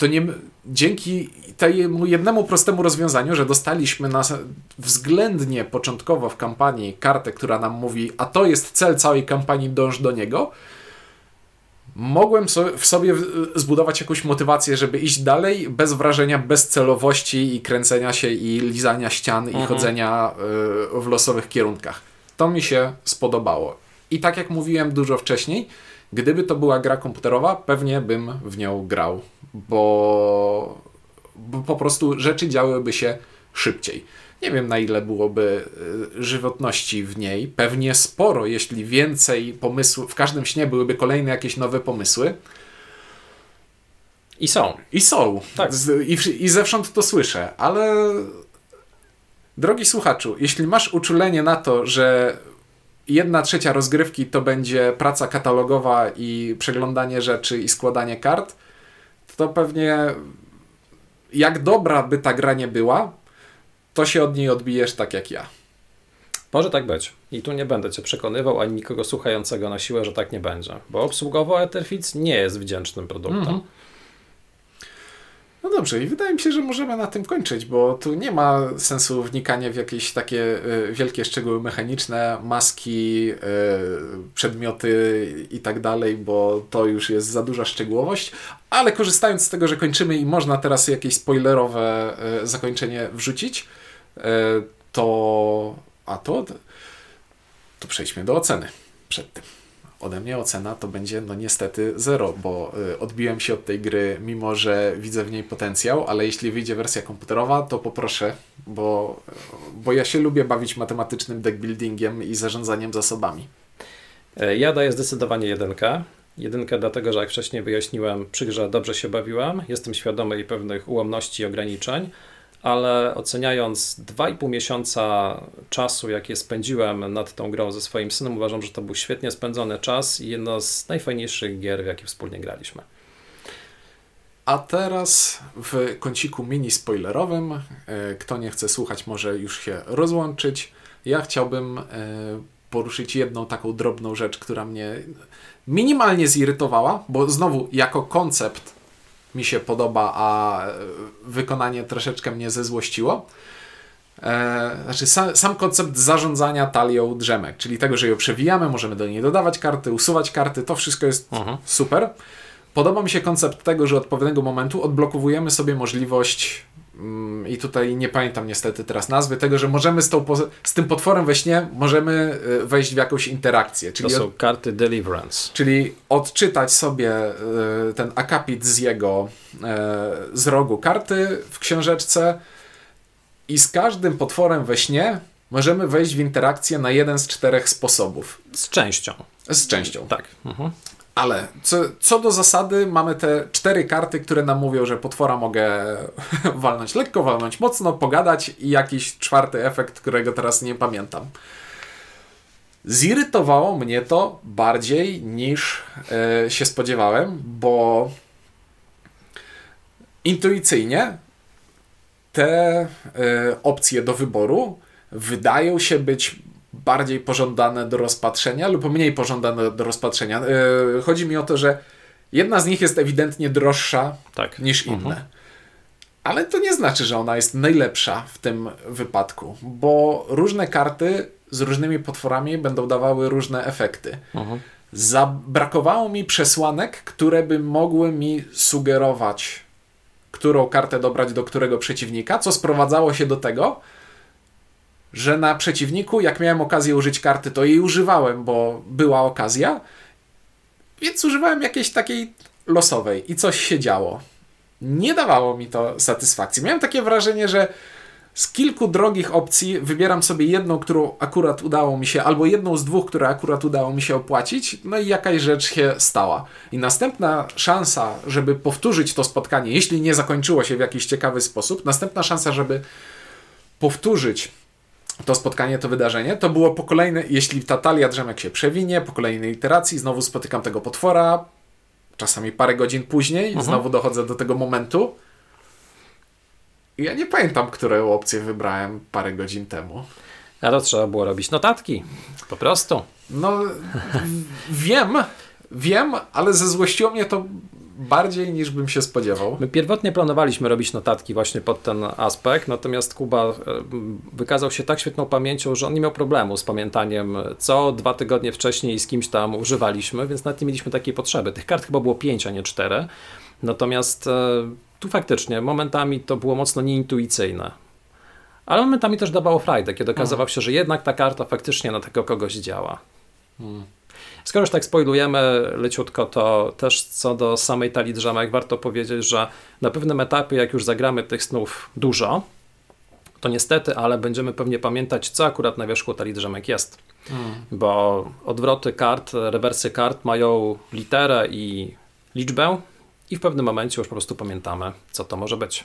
to nie, dzięki temu jednemu prostemu rozwiązaniu, że dostaliśmy na względnie początkowo w kampanii kartę, która nam mówi, a to jest cel całej kampanii, dąż do niego, mogłem w sobie zbudować jakąś motywację, żeby iść dalej bez wrażenia bezcelowości i kręcenia się i lizania ścian mhm. i chodzenia y, w losowych kierunkach. To mi się spodobało. I tak jak mówiłem dużo wcześniej, gdyby to była gra komputerowa, pewnie bym w nią grał, bo, bo po prostu rzeczy działyby się szybciej. Nie wiem na ile byłoby y, żywotności w niej. Pewnie sporo, jeśli więcej pomysłów. W każdym śnie byłyby kolejne jakieś nowe pomysły. I są. I są. Tak. I, I zewsząd to słyszę, ale. Drogi słuchaczu, jeśli masz uczulenie na to, że jedna trzecia rozgrywki to będzie praca katalogowa i przeglądanie rzeczy i składanie kart, to pewnie jak dobra by ta gra nie była, to się od niej odbijesz tak jak ja. Może tak być. I tu nie będę cię przekonywał, ani nikogo słuchającego na siłę, że tak nie będzie. Bo obsługowo Etherfits nie jest wdzięcznym produktem. Mm -hmm. No dobrze, i wydaje mi się, że możemy na tym kończyć, bo tu nie ma sensu wnikania w jakieś takie y, wielkie szczegóły mechaniczne, maski, y, przedmioty i tak dalej, bo to już jest za duża szczegółowość. Ale korzystając z tego, że kończymy i można teraz jakieś spoilerowe y, zakończenie wrzucić, to. A to. To przejdźmy do oceny przed tym ode mnie ocena to będzie no niestety zero, bo y, odbiłem się od tej gry, mimo że widzę w niej potencjał, ale jeśli wyjdzie wersja komputerowa, to poproszę, bo, bo ja się lubię bawić matematycznym deckbuildingiem i zarządzaniem zasobami. E, ja daję zdecydowanie jedynkę. Jedynkę dlatego, że jak wcześniej wyjaśniłem, przy grze dobrze się bawiłem, jestem świadomy jej pewnych ułomności i ograniczeń, ale oceniając 2,5 miesiąca czasu, jakie spędziłem nad tą grą ze swoim synem, uważam, że to był świetnie spędzony czas i jedno z najfajniejszych gier, w jakie wspólnie graliśmy. A teraz w kąciku mini spoilerowym, e, kto nie chce słuchać, może już się rozłączyć. Ja chciałbym e, poruszyć jedną taką drobną rzecz, która mnie minimalnie zirytowała, bo znowu jako koncept mi się podoba, a wykonanie troszeczkę mnie zezłościło. E, znaczy sam, sam, koncept zarządzania talią drzemek, czyli tego, że ją przewijamy, możemy do niej dodawać karty, usuwać karty, to wszystko jest mhm. super. Podoba mi się koncept tego, że od pewnego momentu odblokowujemy sobie możliwość i tutaj nie pamiętam niestety teraz nazwy, tego, że możemy z, tą, z tym potworem we śnie możemy y, wejść w jakąś interakcję. Czyli to są od, karty Deliverance. Czyli odczytać sobie y, ten akapit z jego z rogu karty w książeczce i z każdym potworem we śnie możemy wejść w interakcję na jeden z czterech sposobów. Z częścią. Z częścią. Tak. Mhm. Ale co, co do zasady, mamy te cztery karty, które nam mówią, że potwora mogę walnąć lekko, walnąć mocno, pogadać i jakiś czwarty efekt, którego teraz nie pamiętam. Zirytowało mnie to bardziej niż e, się spodziewałem, bo intuicyjnie te e, opcje do wyboru wydają się być bardziej pożądane do rozpatrzenia lub mniej pożądane do rozpatrzenia. E, chodzi mi o to, że jedna z nich jest ewidentnie droższa tak. niż inne. Mhm. Ale to nie znaczy, że ona jest najlepsza w tym wypadku, bo różne karty z różnymi potworami będą dawały różne efekty. Mhm. Zabrakowało mi przesłanek, które by mogły mi sugerować, którą kartę dobrać do którego przeciwnika, co sprowadzało się do tego, że na przeciwniku, jak miałem okazję użyć karty, to jej używałem, bo była okazja, więc używałem jakiejś takiej losowej i coś się działo. Nie dawało mi to satysfakcji. Miałem takie wrażenie, że z kilku drogich opcji wybieram sobie jedną, którą akurat udało mi się, albo jedną z dwóch, które akurat udało mi się opłacić, no i jakaś rzecz się stała. I następna szansa, żeby powtórzyć to spotkanie, jeśli nie zakończyło się w jakiś ciekawy sposób, następna szansa, żeby powtórzyć to spotkanie, to wydarzenie, to było po kolejnej, jeśli ta talia drzemek się przewinie, po kolejnej iteracji znowu spotykam tego potwora, czasami parę godzin później, mhm. znowu dochodzę do tego momentu. Ja nie pamiętam, którą opcję wybrałem parę godzin temu. A to trzeba było robić notatki. Po prostu. No, wiem, wiem, ale ze złościło mnie to bardziej niż bym się spodziewał. My pierwotnie planowaliśmy robić notatki właśnie pod ten aspekt, natomiast Kuba e, wykazał się tak świetną pamięcią, że on nie miał problemu z pamiętaniem, co dwa tygodnie wcześniej z kimś tam używaliśmy, więc nawet nie mieliśmy takiej potrzeby. Tych kart chyba było pięć, a nie cztery. Natomiast e, tu faktycznie momentami to było mocno nieintuicyjne. Ale momentami też dawało frajdę, kiedy okazywało się, że jednak ta karta faktycznie na tego kogoś działa. Hmm. Skoro już tak spoilujemy leciutko, to też co do samej talii drzemek warto powiedzieć, że na pewnym etapie, jak już zagramy tych snów dużo, to niestety, ale będziemy pewnie pamiętać, co akurat na wierzchu talii drzemek jest. Hmm. Bo odwroty kart, rewersy kart mają literę i liczbę i w pewnym momencie już po prostu pamiętamy, co to może być.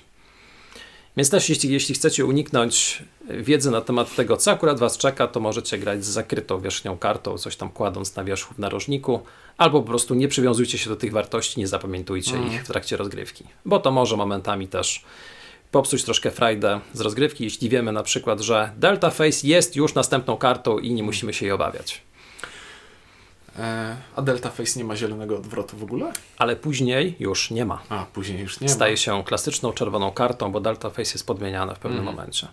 Więc też jeśli, jeśli chcecie uniknąć wiedzy na temat tego, co akurat Was czeka, to możecie grać z zakrytą wierzchnią kartą, coś tam kładąc na wierzchu w narożniku, albo po prostu nie przywiązujcie się do tych wartości, nie zapamiętujcie mm. ich w trakcie rozgrywki, bo to może momentami też popsuć troszkę frajdę z rozgrywki, jeśli wiemy na przykład, że Delta Face jest już następną kartą i nie musimy się jej obawiać. E, a Delta Face nie ma zielonego odwrotu w ogóle? Ale później już nie ma. A, później już nie Staje ma. się klasyczną czerwoną kartą, bo Delta Face jest podmieniane w pewnym mm. momencie.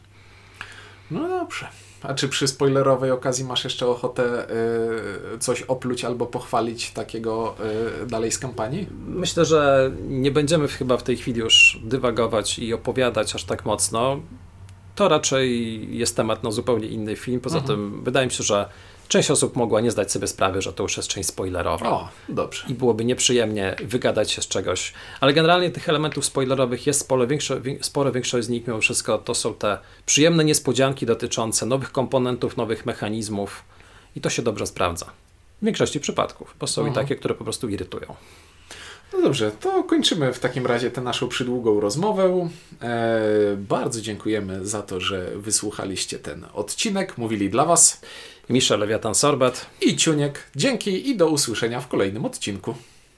No dobrze. A czy przy spoilerowej okazji masz jeszcze ochotę y, coś opluć albo pochwalić takiego y, dalej z kampanii? Myślę, że nie będziemy chyba w tej chwili już dywagować i opowiadać aż tak mocno. To raczej jest temat na zupełnie inny film. Poza mhm. tym wydaje mi się, że Część osób mogła nie zdać sobie sprawy, że to już jest część spoilerowa. O, dobrze. I byłoby nieprzyjemnie wygadać się z czegoś. Ale generalnie tych elementów spoilerowych jest sporo, większo, sporo większość z nich mimo wszystko to są te przyjemne niespodzianki dotyczące nowych komponentów, nowych mechanizmów i to się dobrze sprawdza. W większości przypadków, bo są Aha. i mhm. takie, które po prostu irytują. No dobrze, to kończymy w takim razie tę naszą przydługą rozmowę. E, bardzo dziękujemy za to, że wysłuchaliście ten odcinek. Mówili dla Was Misza Lewiatan Sorbet i Ciuniek. Dzięki i do usłyszenia w kolejnym odcinku.